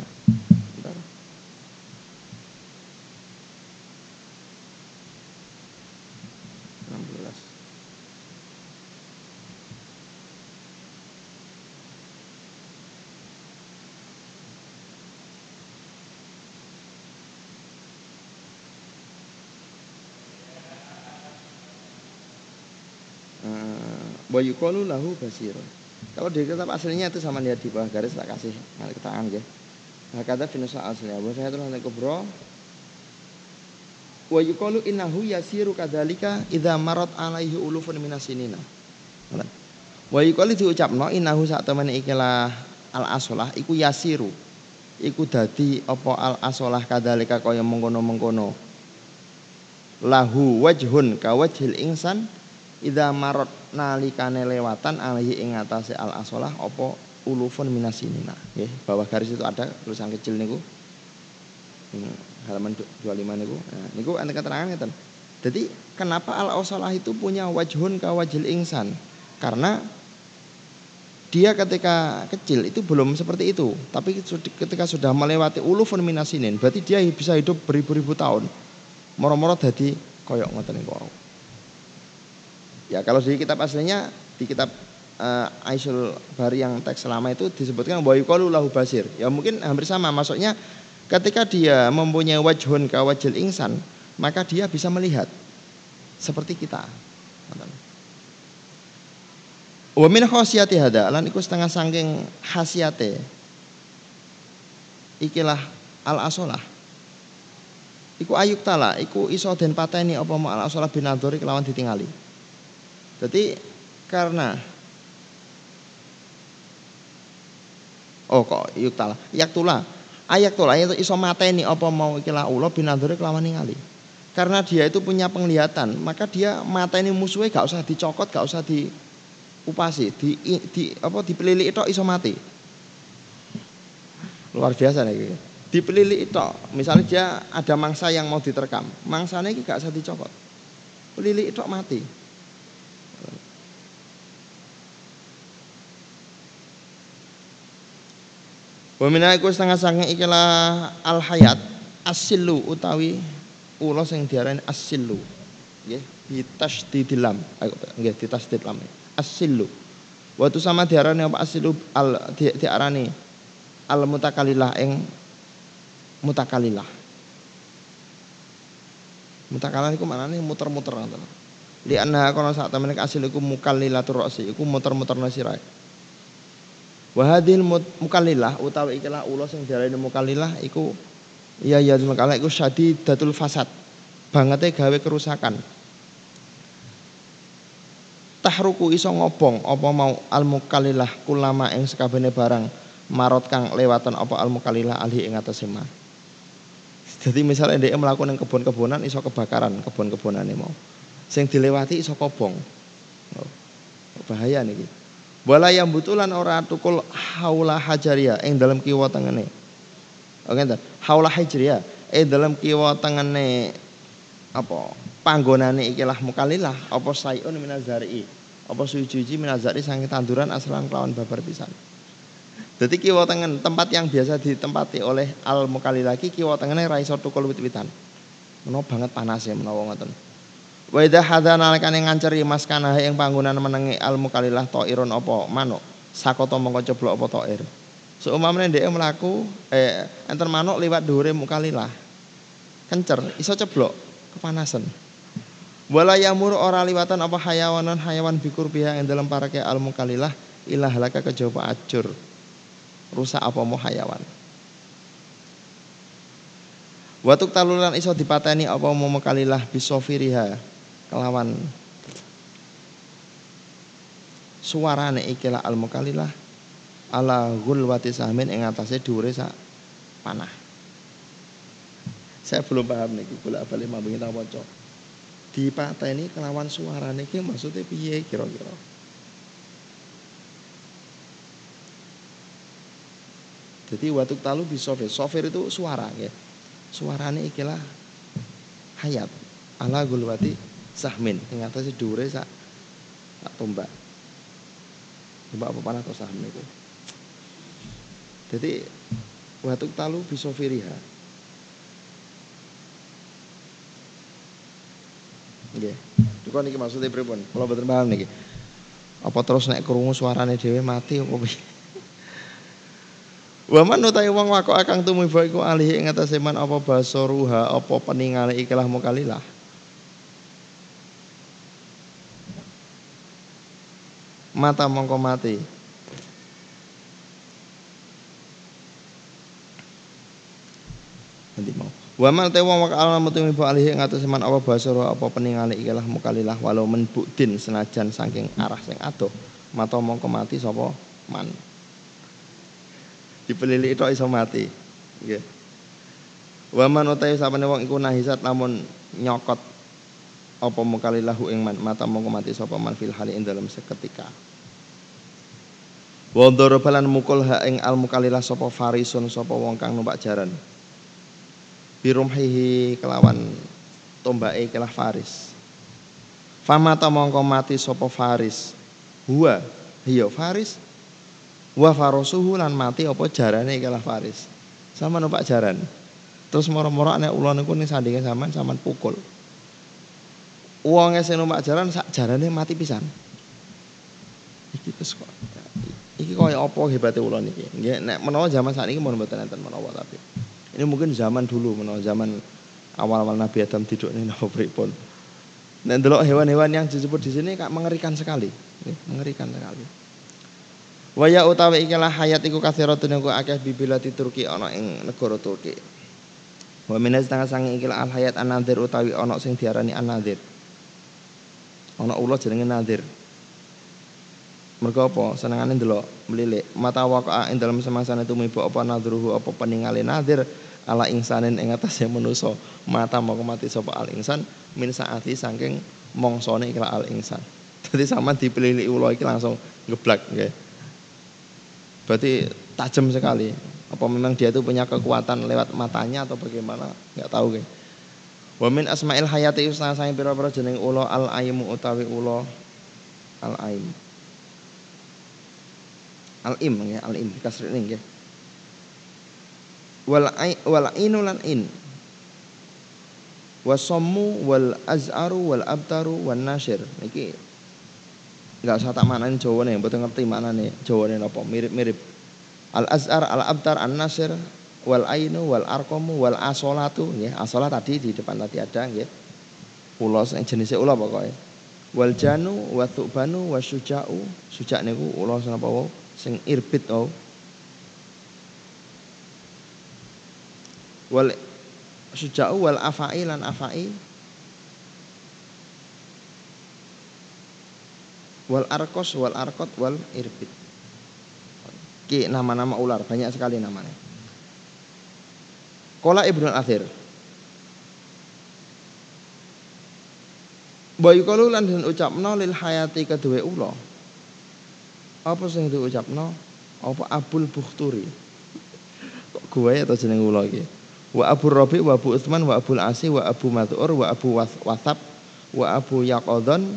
wa yuqalu lahu basirun. Kalau di kitab aslinya itu sama lihat di bawah garis tak kasih keterangan ya. Nah, kata finusa aslinya wa saya tulis kubro wa yuqalu innahu yasiru kadzalika idza marat alaihi ulufun minasinina. Wa yuqalu diucapno innahu sak temene ikilah al asolah iku yasiru. Iku dadi apa al asolah kadzalika kaya mengkono-mengkono. Lahu wajhun ka wajhil insan Ida marot nalikane lewatan alaihi ing atase al asolah opo ulufun minasinina. Nggih, bawah garis itu ada tulisan kecil niku. halaman 25 niku. Nah, niku ana keterangan ngeten. Jadi kenapa al asolah itu punya wajhun ka wajil insan? Karena dia ketika kecil itu belum seperti itu, tapi ketika sudah melewati ulufun minasinin, berarti dia bisa hidup beribu-ribu tahun. Moro-moro jadi koyok ngoten niku. Ya kalau di kitab aslinya di kitab uh, Aisyul Bari yang teks selama itu disebutkan yuqalu lahu basir. Ya mungkin hampir sama. Maksudnya Ketika dia mempunyai wajhun kawajil insan, maka dia bisa melihat seperti kita. Wa min khasiyati hada lan iku setengah saking khasiate. Ikilah al asolah iku ayuk tala iku iso den pateni apa al asolah bin kelawan ditingali jadi karena Oh kok ayuk tala yak tula. Ayak tula itu iso mateni apa mau ikilah ulo bin kelawan ningali karena dia itu punya penglihatan maka dia mateni musuhnya gak usah dicokot gak usah di upasi di, di apa dipelilik itu iso mati. Luar biasa nih dipelilik itu misalnya dia ada mangsa yang mau diterkam. Mangsanya ini gak usah dicopot pelilik itu mati Wamina iku setengah sange ikilah al hayat asilu utawi ulo sing diarani asilu nggih bitasdidil lam nggih ditasdid lam asilu Waktu sama diarani apa asilu al di, diarani al mutakalilah ing mutakalilah. Mutakalilah iku maknane muter-muter ngoten. Li anna kono sak temene asil iku mukallilatur ra'si iku muter-muter sirahe. Wa hadhil mukallilah utawi ikilah ula sing diarani mukallilah iku iya ya makalah iku syadidatul fasad. Bangete gawe kerusakan. Tahruku iso ngobong apa mau al mukalilah kulama ing sekabene barang marot kang lewatan apa al mukalilah alhi ing atase jadi misalnya dia melakukan kebun-kebunan iso kebakaran kebun-kebunane mau. Sing dilewati iso kobong. Oh, bahaya nih Wala yang butulan ora tukul haula hajaria ing dalam kiwa tengene. Oke oh, Haula hajaria ing dalam kiwa tengene apa panggonane ikilah mukalilah apa sayun minazari apa suci-suci minazari saking tanduran asalan kelawan babar pisan. Jadi kiwa tengen tempat yang biasa ditempati oleh al mukali lagi kiwa tengene ra iso tukul wit-witan. Menawa banget panas ya menawa ngoten. Wa idza hadza nalikane nganceri maskana ing panggonan menengi al mukalilah tairun apa manuk. Sakoto mongko ceblok apa tair. Seumpamane dhek mlaku eh enten manuk liwat dhuwure mukalilah. Kencer iso ceblok kepanasan. Wala yamur ora liwatan apa hayawanan hayawan bikur biha yang dalam parake al mukalilah ilah laka kejaba acur. Rusak apa mau hayawan. Watuk talulan iso dipateni apa mau mukalilah bisofiriha kelawan. Suarane ikilah al mukalilah ala gulwati samin ing atase dhuwure sak panah. Saya belum paham nih, kula balik mau tak waca dipateni kelawan suara niki maksudnya piye kira-kira? Jadi waktu talu di sofir. Itu suara ya suaranya ikilah hayat. Ala gulwati sahmin yang atasnya dure sak sak tombak tombak apa panah atau sahmin itu jadi waktu talu bisofiriha Nggih. Duka niki maksudnya pripun? Kula boten paham niki. Apa terus nek krungu suarane dhewe mati apa piye? Wa man utawi wong wako akang tumuba iku alih ing atase man apa basa ruha apa peningale ikilah mukalilah. Mata mongko mati. Nanti mau. Wa man te wong wakal mutumi bu alihi ngatus seman apa basara apa peningale ikilah mukalilah walau men bukdin senajan saking arah sing adoh mata mongko mati sapa man. Dipelilik itu iso mati. Nggih. Wa man utawi sapane wong iku nahisat lamun nyokot apa mukalilahu ing man mata mongko mati sapa man fil hali ing dalam seketika. Wa darabalan mukul ha ing al mukalilah sapa farisun sapa wong kang numpak jaran birumhihi kelawan tombake kelah Faris. Famata mongko mati sapa Faris. Huwa iya Faris. Wa farosuhu lan mati apa jarane kelah Faris. Sama numpak jaran. Terus moro-moro nek ula niku ning sandinge sampean sampean pukul. Wong sing numpak jaran sak jarane mati pisan. Iki terus kok iki kaya apa hebate ula niki. Nggih nek menawa zaman sakniki mun mboten enten menawa tapi Ini mungkin zaman dulu, menawa zaman awal-awal Nabi Adam tidur ini napa pripun. Dan delok hewan-hewan yang disebut di sini kak mengerikan sekali, mengerikan sekali. Waya utawi ikilah hayat iku kathiratun yang akeh bibilati Turki ana ing negara Turki. Wa minas setengah sangi ikilah al hayat anadir utawi ana sing diarani anadir. Ana ula jenenge nadir. Mergo apa? Senengane ndelok melilik. Mata waqa'a ing dalem semangsane tumiba apa nadruhu apa peningale nadir ala insanin ing atase manusa. Mata mau mati sapa al insan min saati saking mongsone ikilah al insan. Jadi (laughs) sama dipilih ula iki langsung ngeblak nggih. Berarti tajam sekali. Apa memang dia itu punya kekuatan lewat matanya atau bagaimana? Enggak tahu guys. Wa min asma'il hayati usna saya pira-pira jeneng ulo al aimu utawi ulo al aim. Al im ya, al im kasri ini nggih. Wal ai wal inu lan in. Wasomu wal az'aru wal abtaru wan nasir. Niki nggak usah tak manain Jawa nih, betul ngerti mana nih Jawa nih apa mirip-mirip. Al Azhar, Al Abtar, An Nasir, wal Ainu, wal Arkomu, wal Asolatu, ya Asolat tadi di depan tadi ada, ya. Ulos yang jenisnya ulo pokoknya. Wal Janu, wa Tu'banu, wa Suja'u, Suja' niku ulos napa wau sing irbit oh. Wal Suja'u wal Afa'i lan Afa'i wal arkos wal arkot wal irbit. Ki nama-nama ular banyak sekali namanya. Kola Ibnu Athir. Bayu kalu lan den ucapno lil hayati kedua ula. Apa sing diucapno? Apa Abul Bukhturi? (laughs) Kok gue atau jeneng ula iki? Wa Abu Rabi wa Abu Utsman wa Abu Asi wa Abu Mat'ur wa Abu Wathab wa Abu Yaqadhan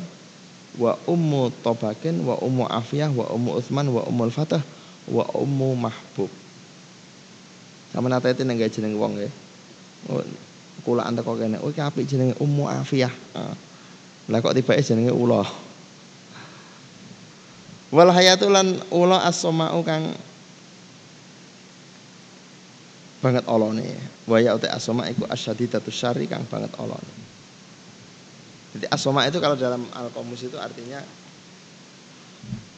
wa ummu Tobakin wa ummu Afiyah wa ummu Utsman wa ummul Fatah wa ummu Mahbub. Sama nate itu nenggai jeneng wong ya. Oh, kula anta kok kene. Oh apik jenenge Ummu Afiyah. Ah. Lah kok tibake jenenge ula. Wal hayatul lan ula as-sama'u kang banget olone. Wa ya uta as-sama' iku asyadidatu syarri kang banget olone. Jadi asoma itu kalau dalam al-qamus itu artinya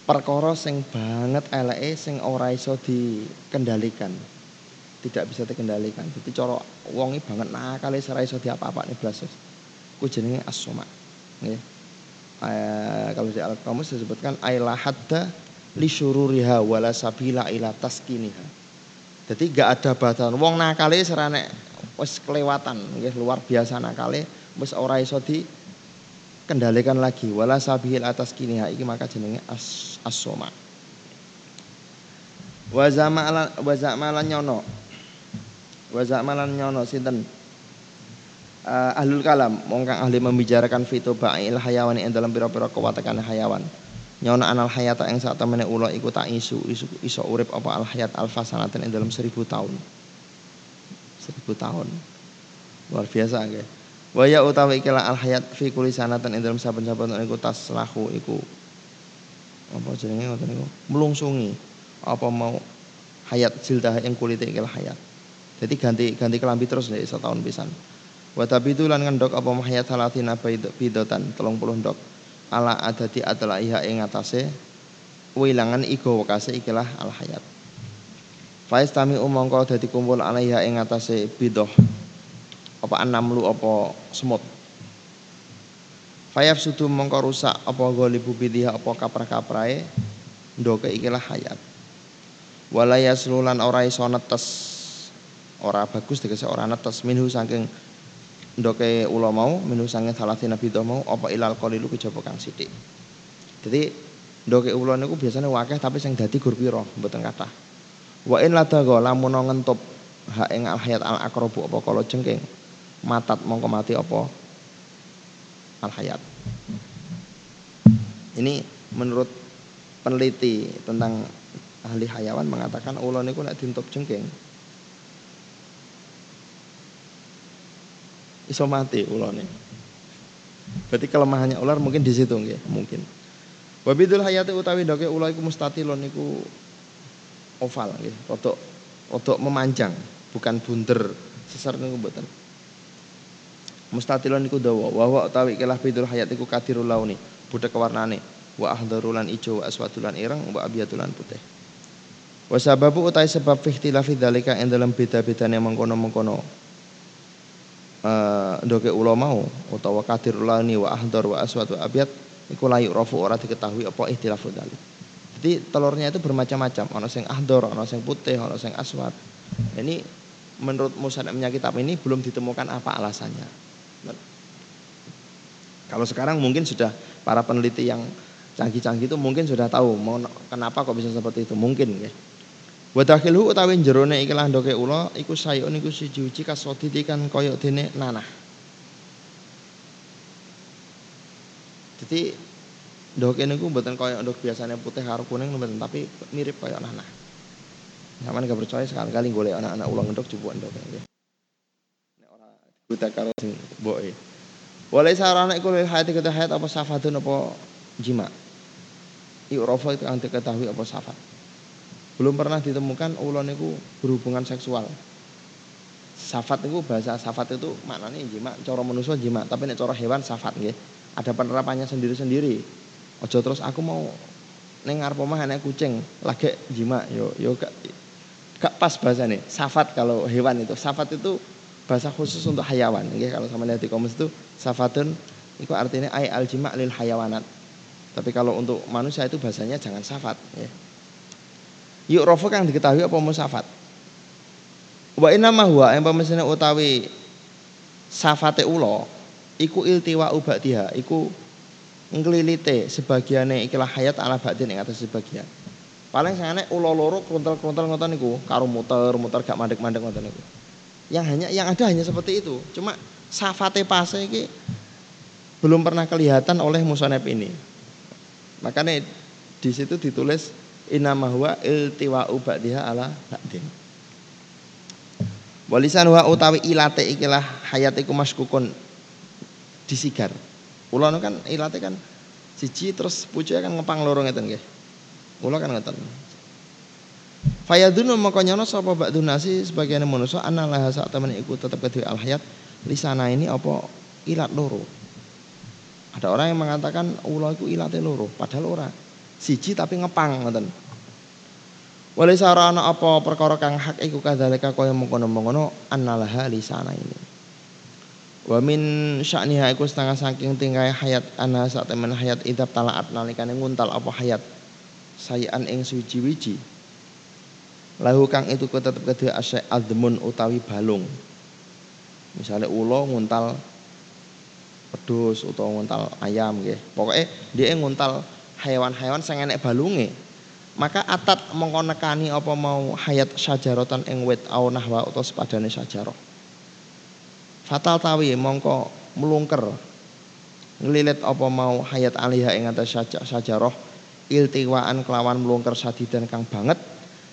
perkara sing banget eleke sing ora iso dikendalikan. Tidak bisa dikendalikan. Jadi cara wongi banget nakale ora iso diapa-apane blas. Ku jenenge asoma. Nggih. Eh, kalau di al-qamus disebutkan aila hadda li syururiha wala sabila ila taskiniha. Jadi gak ada batasan. Wong nakale serane wis kelewatan, nggih luar biasa nakale wis ora iso di kendalikan lagi wala sabihil atas kiniha iki maka jenenge as asoma zamalan wa nyono wa zamalan nyono sinten? Uh, ahlul kalam wong kang ahli membicarakan fito ba'il hayawan ing dalam pira-pira kewatakan hayawan. Nyono anal hayata ing sak temene ula iku tak isu isu iso urip apa al hayat al fasanatan ing dalam seribu tahun. Seribu tahun. Luar biasa nggih. Waya utawi ikilah al hayat fi kulli sanatan ing dalem saben-saben iku taslahu iku. Apa jenenge ngoten niku melungsungi apa mau hayat jildah yang kulit ikilah hayat. Jadi ganti ganti kelambi terus nek setahun pisan. Wa tabidu lan ngendok apa hayat halatina bidotan 30 ndok ala adati adalah iha ing atase wilangan igo wakase ikilah al hayat. Faiz tami umangka dadi kumpul alaiha ing atase bidoh apa anamlu apa semut Fayaf sudu mongko rusak apa golibu bidiha apa kaprah-kaprahe ndoke ikilah hayat. Walaya selulan ora iso netes ora bagus dikese ora netes minhu saking ndoke ula mau minhu saking salatina bidah mau apa ilal qalilu kejaba kang sithik. Jadi ndoke ula niku biasanya wakeh tapi sing dadi gur pira mboten kathah. Wa in ladaga lamun ngentup hak ing al hayat al akrobu apa kala jengking matat mongko mati apa al hayat ini menurut peneliti tentang ahli hayawan mengatakan ulo niku nek dintup jengking iso mati ulone berarti kelemahannya ular mungkin di situ nggih mungkin. Wabidul hayati utawi doke ulo iku mustatilon niku oval nggih rodok rodok memanjang bukan bunder. Sesar niku mboten. Mustatilun niku dawa wa wa utawi ikilah bidul hayat iku kadirul launi budak warnane. Wa ahdarulan ijo wa aswadulan ireng wa abiyadulan putih. Wa sababu utai sebab fi ikhtilafi dzalika ing dalam beda-bedane mengkono-mengkono uh, ndoke ula mau utawa kadirul launi wa ahdar wa aswad wa abiyad iku layu rafu ora diketahui apa ikhtilafu dzalik jadi telurnya itu bermacam-macam, ono sing ahdor, ono sing putih, ono sing aswad. Ini menurut musanabnya kitab ini belum ditemukan apa alasannya. Kalau sekarang mungkin sudah para peneliti yang canggih-canggih itu mungkin sudah tahu mau kenapa kok bisa seperti itu mungkin ya. Wa dakhilu utawi jerone iki lah ndoke ula iku sayun iku siji-uji kasoditi kan koyok dene nanah. Jadi Ndok ini gue buatan koyok ndok biasanya putih karo kuning buatan tapi mirip koyok nanah. Nyaman gak percaya sekali-kali gue anak-anak ulang ndok coba ndok ya. Nek ora buta karo sing boe. Walai sarana iku lil hayat kita hayat apa safatun apa jima. Iurofa itu anti ketahui apa safat. Belum pernah ditemukan ulan itu berhubungan seksual. Safat itu bahasa safat itu maknanya jima, cara manusia jima, tapi nek cara hewan safat nggih. Ada penerapannya sendiri-sendiri. Ojo terus aku mau neng ngarep omah kucing, lagi jima yo yo gak gak pas bahasa nih. Safat kalau hewan itu. Safat itu bahasa khusus untuk hayawan. Nggih kalau sama lihat di komus itu safatun itu artinya ay al jima lil hayawanat. Tapi kalau untuk manusia itu bahasanya jangan safat ya. Yuk kang diketahui apa safat. Wa inna ma huwa yang pemesine utawi safate ulo iku iltiwa ubadiha iku nglilite sebagiane ikilah hayat ala batin ing atas sebagian. Paling sangane ulo loro kruntel-kruntel ngoten niku karo muter-muter gak mandek-mandek ngoten niku. Yang hanya yang ada hanya seperti itu. Cuma safate pase iki belum pernah kelihatan oleh musonep ini. Makanya di situ ditulis inama huwa iltiwa'u ba'diha ala ba'din. Walisan wa utawi ilate ikilah hayat iku maskukun disigar. Kula kan ilate kan siji terus pucuke kan ngepang loro ngeten nggih. Kula kan ngeten. Fayadunu maka nyono sapa ba'dun nasi sebagian manusia analah sak temen iku tetep kedue al hayat lisana ini apa ilat loro. Ada orang yang mengatakan ulo iku ilate loro, padahal ora. Siji tapi ngepang ngoten. Wali sarana apa perkara kang hak iku kadzalika kaya mengkono-mengkono annalaha lisana ini. Wa min sya'niha iku setengah saking tingkai hayat ana sak temen hayat idap talaat nalikane nguntal apa hayat sayan ing suci-wiji. Lahu kang itu ku tetep kedue asy admun utawi balung. Misalnya ulo nguntal pedus utawa nguntal ayam nggih. Pokoke dia nguntal hewan-hewan sing enek balunge. Maka atat mengkonekani apa mau hayat sajarotan ing wit au nahwa utawa sepadane sajarah fatal tawi mongko melungker ngelilit apa mau hayat alihah ing atas sajarah iltiwaan kelawan melungker sadidan kang banget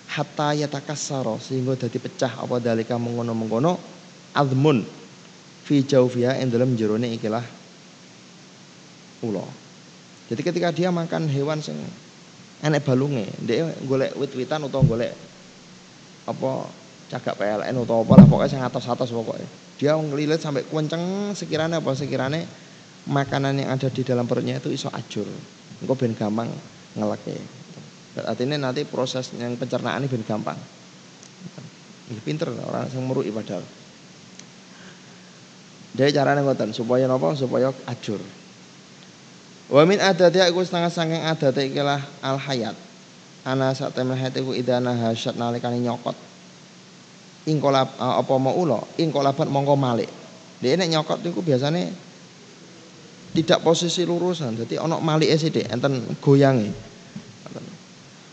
hatta yatakassara sehingga dadi pecah apa dalika mengono-mengono azmun fi jaufiha ing jerone ikilah ula. Jadi ketika dia makan hewan sing enek balunge, dia golek wit-witan utawa golek apa cagak PLN atau apa lah pokoknya yang atas-atas pokoknya dia ngelilit sampai kenceng sekiranya apa? Sekiranya makanan yang ada di dalam perutnya itu iso acur engkau ben gampang ngelaknya artinya nanti proses yang pencernaan ini ben gampang. Ini pinter orang yang merui padahal. Dia caranya ngoten supaya nopo supaya acur Wa min adati aku setengah sangking adati ikilah al hayat. Ana sak temel hayat iku idana hasyat nalikane nyokot. Ing kolab apa mau ulo? Ing kolabat mongko malik. Dia nek nyokot niku biasanya tidak posisi lurusan. Jadi ono malik sithik enten goyangi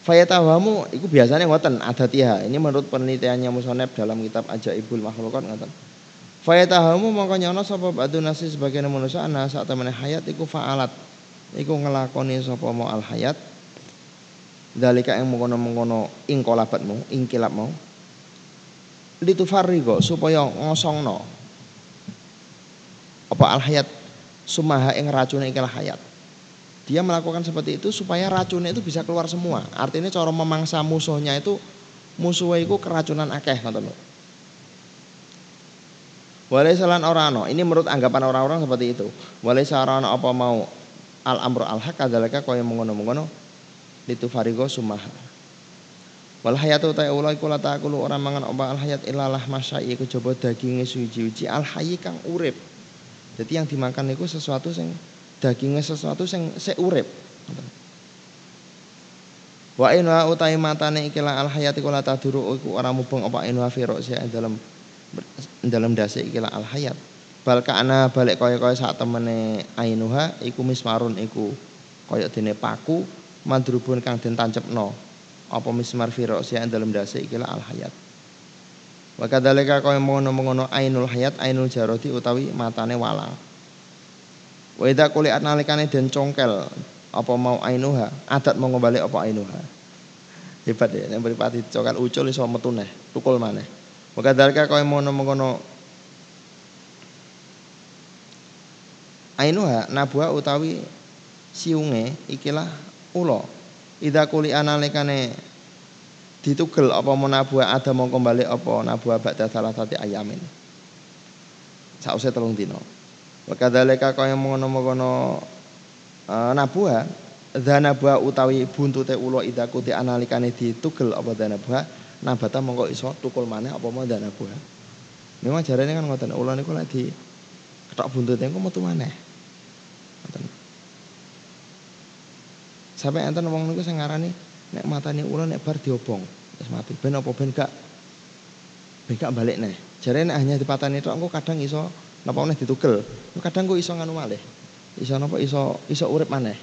Fayatawamu itu biasanya ngoten adatiha. Ini menurut penelitiannya Musoneb dalam kitab Ajaibul Makhlukat ngoten. Fayatawamu mongko nyono sapa batu nasi sebagian manusia ana saat temene hayat iku faalat iku ngelakoni sapa mau al hayat dalika yang mengkono-mengkono ing kolabatmu ing kilapmu. Litufarigo supaya ngosongno. Apa al hayat sumaha ing racune ikilah hayat. Dia melakukan seperti itu supaya racunnya itu bisa keluar semua. Artinya cara memangsa musuhnya itu musuhnya itu keracunan akeh ngoten lho. Walai salan orang no. Ini menurut anggapan orang-orang seperti itu. Walai saran apa mau al amro al hak adalaka kaya mengono-mengono litufarigo sumaha. Wal hayatu ta ula iku la takulu ora mangan apa al hayat ilalah masya iku coba daginge suci-uci al hayy kang urip. Jadi yang dimakan itu sesuatu sing dagingnya sesuatu sing se urip. Wa inwa utai matane ikilah al hayati kula taduru iku ora mubeng apa inwa fi dalam dalam dasi ikilah al hayat bal kana balik kaya-kaya saat temene ainuha iku mismarun iku. Kaya dene paku madrubun kang den tancepno. Apa mismar firosia dalam dasi ikilah al hayat wa kadzalika kaya mengono-mengono ainul hayat ainul jarodi utawi matane walang. Wa kuli nalikane den congkel apa mau ainuha? Adat mau balik apa ainuha? Hebat ya yang beripati congkel ucul iso metu neh tukul maneh. Maka dalika kau mono-mono Ainuha nabua utawi siunge ikilah ulo. Ida kuli analikane ditugel apa mau nabua ada mau kembali apa nabua ba'da salah satu ayamin. Sausé telung dino. Maka dalika kaya mengono-mengono uh, nabua Dhanabua utawi buntute ulo ida kuti analikane ditugel apa dhanabua nabata mongko iso tukul maneh apa mau dana buah. Memang jarane kan ngoten, ula niku lek di ketok buntute engko metu maneh. Sampai enten wong niku sing ngarani nek matane ula nek bar diobong wis mati. Ben apa ben gak ben gak balik neh. Jarane hanya dipatani tok engko kadang iso napa meneh ditugel. Kadang kok iso nganu malih. Iso napa iso iso urip maneh.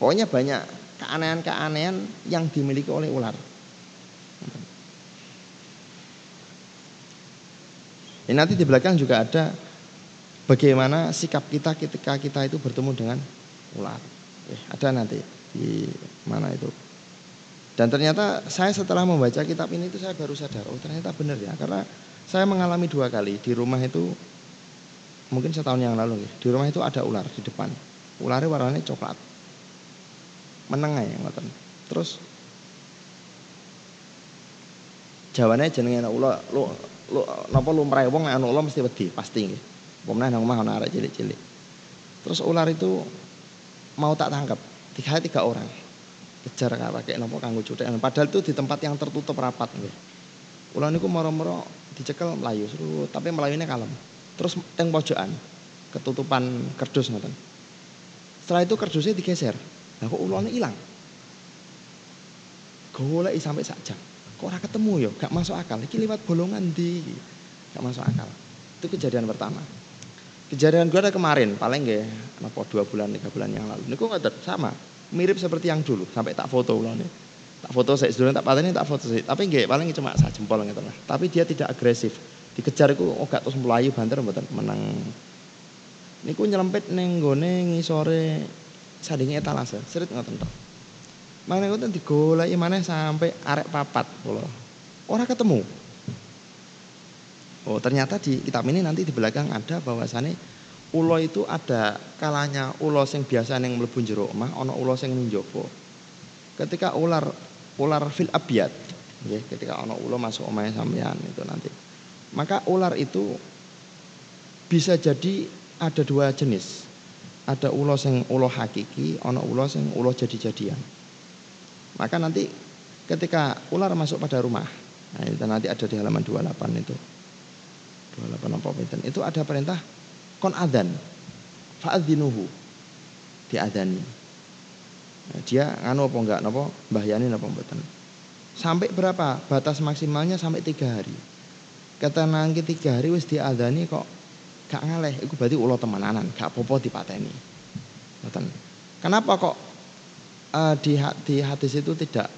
Pokoknya banyak keanehan-keanehan yang dimiliki oleh ular. Ini nanti di belakang juga ada bagaimana sikap kita ketika kita itu bertemu dengan ular. Eh, ada nanti di mana itu. Dan ternyata saya setelah membaca kitab ini itu saya baru sadar, oh ternyata benar ya. Karena saya mengalami dua kali di rumah itu mungkin setahun yang lalu ya. Di rumah itu ada ular di depan. Ularnya warnanya coklat. Menengah ya ngoten. Terus jawabannya jenenge ular lu napa lumrahe wong ular mesti wedi, pasti nggih. Pemene nang omah ana arek cilik-cilik. Terus ular itu mau tak tangkap. Tiga tiga orang. Kejar pakai nopo kanggo cutek. Padahal itu di tempat yang tertutup rapat nggih. Ular niku moro-moro dicekel melayu seru, tapi melayunya kalem. Terus teng pojokan ketutupan kerdus ngoten. Setelah itu kerdusnya digeser. Nah kok ularnya hilang. Golek sampai sak jam. Kok ora ketemu ya? Gak masuk akal. Iki lewat bolongan di. Gak masuk akal. Itu kejadian pertama. Kejadian gue ada kemarin, paling gak apa dua bulan, tiga bulan yang lalu. Ini kok nggak sama, mirip seperti yang dulu. Sampai tak foto ulang nih. Tak foto saya sebelum tak pateni tak foto saya. Tapi gak paling cuma sak jempol gitu lah. Tapi dia tidak agresif. Dikejar itu oh gak terus melayu banter mboten menang. Niku nyelempit neng gone ngisore sadinge etalase. Serit ngoten tok. Mana itu digoleki mana sampai arek papat kula. Ora ketemu. Oh, ternyata di kitab ini nanti di belakang ada bahwasannya ulo itu ada kalanya ulo sing biasa yang mlebu jero omah, ana ulo sing ning Ketika ular ular fil abyad, nggih, ketika ana ulo masuk omah sampean itu nanti. Maka ular itu bisa jadi ada dua jenis. Ada ulo sing ulo hakiki, ana ulo sing ulo jadi-jadian. Maka nanti ketika ular masuk pada rumah, nah itu nanti ada di halaman 28 itu. 28 apa itu? Itu ada perintah kon adan. Fa'adzinuhu. Diadani. Nah, dia nganu apa enggak napa mbahyani napa mboten. Sampai berapa? Batas maksimalnya sampai tiga hari. Kata nangki tiga hari wis diadani kok gak ngaleh. Itu berarti ulo temenanan, gak popo dipateni. Mboten. Kenapa kok uh, di, di hadis itu tidak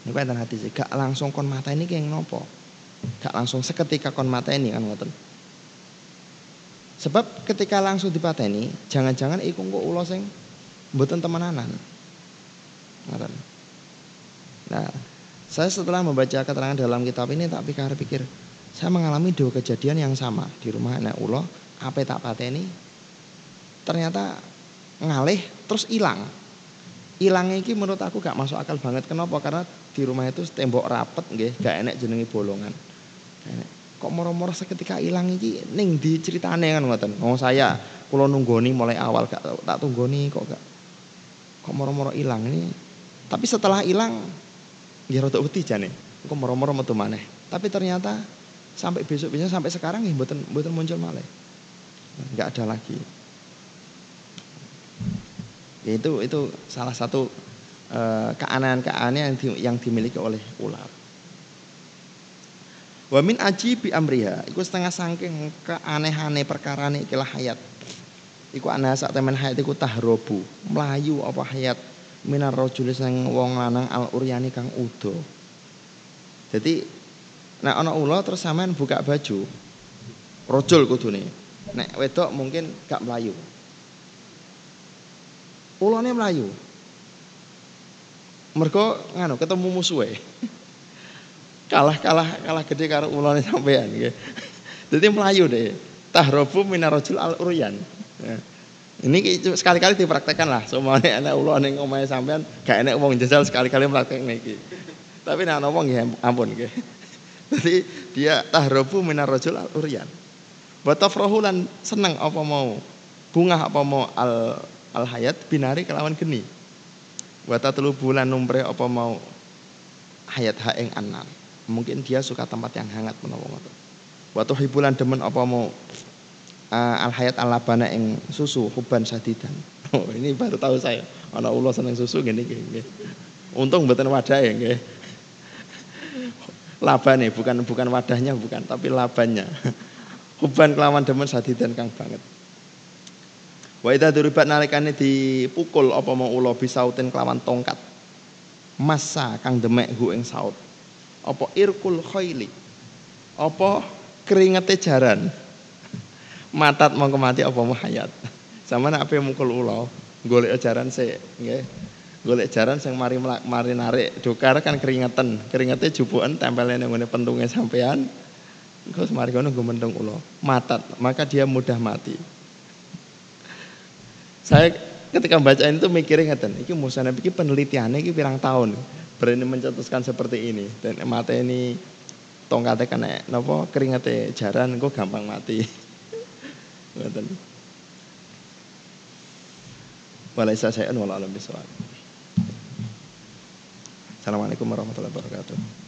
ini kan hadis gak langsung kon mata ini kayak nopo gak langsung seketika kon mata ini kan ngoten sebab ketika langsung dipateni jangan-jangan iku kok ulo sing mboten temenanan ngoten nah saya setelah membaca keterangan dalam kitab ini tak pikir-pikir saya mengalami dua kejadian yang sama di rumah anak ulo apa tak pateni ternyata ngalih terus hilang Ilangnya ini menurut aku gak masuk akal banget. Kenapa? Karena di rumah itu tembok rapet gak enak jenengi bolongan. Kok moro-moro seketika hilang iki ning diceritane kan ngoten. Oh saya kula nunggoni mulai awal gak tak tunggoni kok gak kok moro-moro hilang ini. Tapi setelah hilang ya rada wedi jane. Kok moro-moro metu maneh. Tapi ternyata sampai besok besok sampai sekarang ya mboten mboten muncul malih. Enggak ada lagi. Ya itu itu salah satu uh, keanehan-keanehan yang, di, yang dimiliki oleh ular. Wamin aji bi amriha, iku setengah sangking keanehane perkara nih ikilah hayat. Iku aneh sak temen hayat iku tahrobu, melayu apa hayat minar rojulis yang wong lanang al uryani kang udo. Jadi nek ana ula terus sampean buka baju, rojul kudune. Nek wedok mungkin gak melayu. Ulane melayu. Mergo nganu ketemu musuhe. Kalah kalah kalah gede karo ulane sampean nggih. Dadi melayu deh. Tahrobu minarojul al uryan. Ya. Ini sekali-kali dipraktekkan lah. Semuanya anak ulo ning omahe sampean gak enak wong jajal sekali-kali praktek iki. Tapi nek ana nggih ampun nggih. Jadi dia tahrobu minar rajul al uryan. Wa tafrahu lan seneng apa mau bunga apa mau al al hayat binari kelawan geni. Wa tatlu bulan numbre apa mau hayat ha ing. Mungkin dia suka tempat yang hangat menawa ngoten. Wa tuhibulan demen apa mau uh, al hayat al ing susu huban sadidan. (laughs) Oh, ini baru tahu saya. Ana ulo seneng susu gini nggih. Untung mboten wadah ya nggih. Labane bukan bukan wadahnya bukan, tapi labannya. (laughs) Huban kelawan demen sadidan kang banget. Wa idza duribat nalikane dipukul apa mau ulo bisautin kelawan tongkat. Masa kang demek hu ing saut. Apa irkul khaili. Apa keringete jaran matat mau mati apa mau hayat. Sama nak mukul ulo, golek ajaran se, nggih. Golek jaran sing mari mari narik dokar kan keringetan, keringete jupukan tempelnya ning ngene pentunge sampean. Engko mari kono nggo mendung ulo, matat, maka dia mudah mati. Saya ketika baca itu mikirin ngeten, iki musana iki penelitiannya iki pirang tahun berani mencetuskan seperti ini dan mata ini tongkatnya kena nopo keringete jaran kok gampang mati. (laughs) Ngoten. Walaisa saya wala alam bisawab. Assalamualaikum warahmatullahi wabarakatuh.